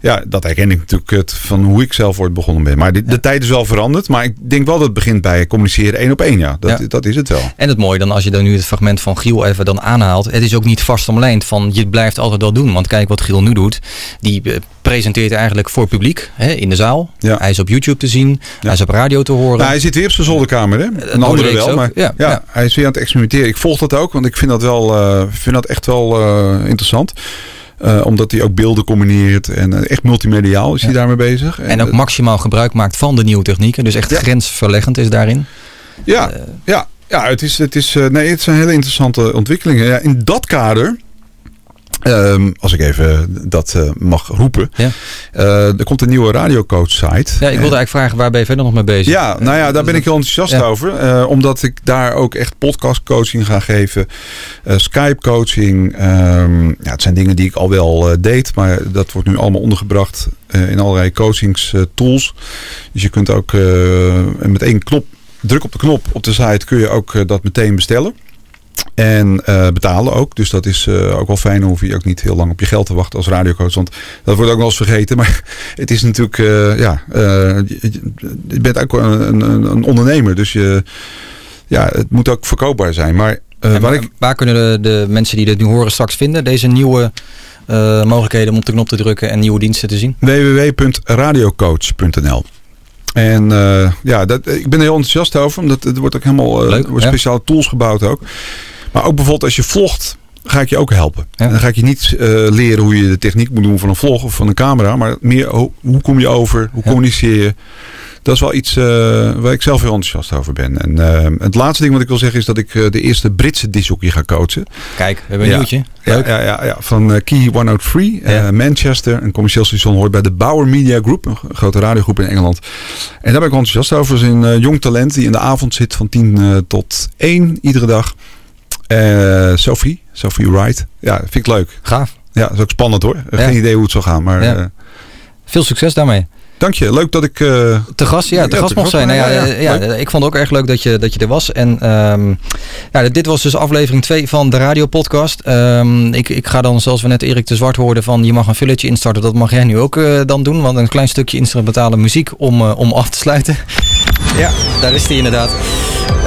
Ja, dat herken ik natuurlijk het, van hoe ik zelf ooit begonnen ben. Maar die, de tijd is wel veranderd. Maar ik denk wel dat het begint bij communiceren één op één. Ja, dat, Ja. dat is het wel. En het mooie dan, als je dan nu het fragment van Giel even dan aanhaalt. Het is ook niet vast omlijnd van je blijft altijd wel doen. Want kijk wat Giel nu doet. Die eh, presenteert eigenlijk voor publiek hè, in de zaal. Hij is op YouTube te zien. Hij is op radio te horen. Nou, hij zit weer op zijn zolderkamer, hè? Een mooie andere wel, ook, maar ja, ja, ja. hij is weer aan het experimenteren. Ik volg dat ook, want ik vind dat wel, eh, vind dat echt wel eh, interessant. Eh, omdat hij ook beelden combineert en eh, echt multimediaal is hij daarmee bezig. En ook eh, maximaal gebruik maakt van de nieuwe technieken. Dus echt grensverleggend is daarin. Ja, ja, ja het, is, het, is, nee, het zijn hele interessante ontwikkelingen. Ja, in dat kader Ehm, als ik even dat eh, mag roepen. Ja. Eh, er komt een nieuwe radiocoach site. Ja, ik wilde eigenlijk vragen, waar ben je verder nog mee bezig? Ja, nou ja, daar ben ik heel enthousiast Ja. over. Eh, omdat ik daar ook echt podcast coaching ga geven. eh, Skype coaching. ehm, ja, het zijn dingen die ik al wel eh, deed. Maar dat wordt nu allemaal ondergebracht eh, in allerlei coachings eh, tools. Dus je kunt ook eh, met één knop, druk op de knop op de site kun je ook eh, dat meteen bestellen. En eh, betalen ook. Dus dat is eh, ook wel fijn. Dan hoef je ook niet heel lang op je geld te wachten als radiocoach. Want dat wordt ook wel eens vergeten. Maar (laughs) het is natuurlijk, eh, ja, je, je- bent ook een, een, een ondernemer. Dus je, ja, het moet ook verkoopbaar zijn. Maar waar waar, ik, waar kunnen de, de mensen die dit nu horen straks vinden? Deze nieuwe mogelijkheden om op de knop te drukken en nieuwe diensten te zien? www.radiocoach.nl En eh, ja, dat, ik ben er heel enthousiast over. Omdat er wordt ook helemaal eh, Leuk, ja. speciale tools gebouwd ook. Maar ook bijvoorbeeld als je vlogt, ga ik je ook helpen. En dan ga ik je niet eh, leren hoe je de techniek moet doen van een vlog of van een camera. Maar meer ho- hoe kom je over? Hoe communiceer je? Dat is wel iets eh, waar ik zelf heel enthousiast over ben. En eh, het laatste ding wat ik wil zeggen is dat ik eh, de eerste Britse discjockey ga coachen. Kijk, we hebben een Ja. nieuwtje. Ja, ja, ja, ja, van Key 103, eh, Manchester, een commercieel station hoort bij de Bauer Media Group, een grote radiogroep in Engeland. En daar ben ik enthousiast over. Is een jong talent die in de avond zit van 10 eh, tot 1 iedere dag. Sophie, Sophie Wright. Ja, vind ik leuk. Gaaf. Ja, dat is ook spannend hoor. Ja. Geen idee hoe het zal gaan, maar... Ja. Veel succes daarmee. Dank je, leuk dat ik... eh, Te gast, ja, te Ja, gast mocht zijn. Nou ja, ja, ja. eh, ja, ik vond het ook erg leuk dat je, dat je er was. En ehm, ja, dit was dus aflevering 2 van de radiopodcast. Ehm ik, ik ga dan, zoals we net Erik de Zwart hoorden, van je mag een filletje instarten. Dat mag jij nu ook eh, dan doen. Want een klein stukje instrumentale muziek om, om af te sluiten. Ja, daar is die inderdaad.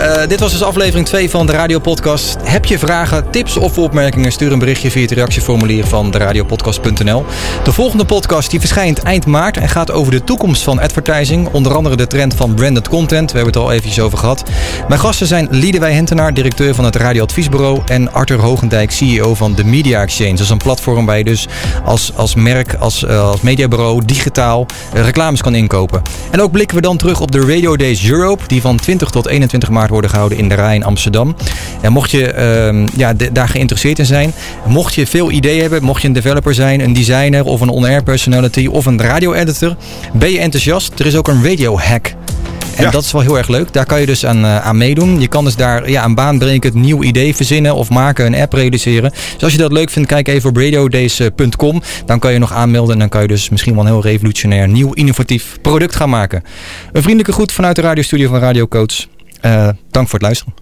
Eh, dit was dus aflevering 2 van de Radiopodcast. Heb je vragen, tips of opmerkingen? Stuur een berichtje via het reactieformulier van deradiopodcast.nl. De volgende podcast die verschijnt eind maart en gaat over de toekomst van advertising. Onder andere de trend van branded content. We hebben het al eventjes over gehad. Mijn gasten zijn Liedewij Hentenaar, directeur van het radioadviesbureau. En Arthur Hogendijk, CEO van de Media Exchange. Dat is een platform waar je dus als, als merk, als, eh, als mediabureau, digitaal eh, reclames kan inkopen. En ook blikken we dan terug op de Radio Days Europe. Die van 20 tot 21 maart worden gehouden in de Rij in Amsterdam. En mocht je ehm, ja, daar geïnteresseerd in zijn. Mocht je veel ideeën hebben. Mocht je een developer zijn, een designer of een on-air personality of een radio-editor. Ben je enthousiast? Er is ook een radio En dat is wel heel erg leuk. Daar kan je dus aan, eh, aan meedoen. Je kan dus daar ja, een baanbrekend nieuw idee verzinnen of maken, een app realiseren. Dus als je dat leuk vindt, kijk even op radiodays.com. Dan kan je nog aanmelden en dan kan je dus misschien wel een heel revolutionair, nieuw, innovatief product gaan maken. Een vriendelijke groet vanuit de radiostudio van Radio Coach. Eh, dank voor het luisteren.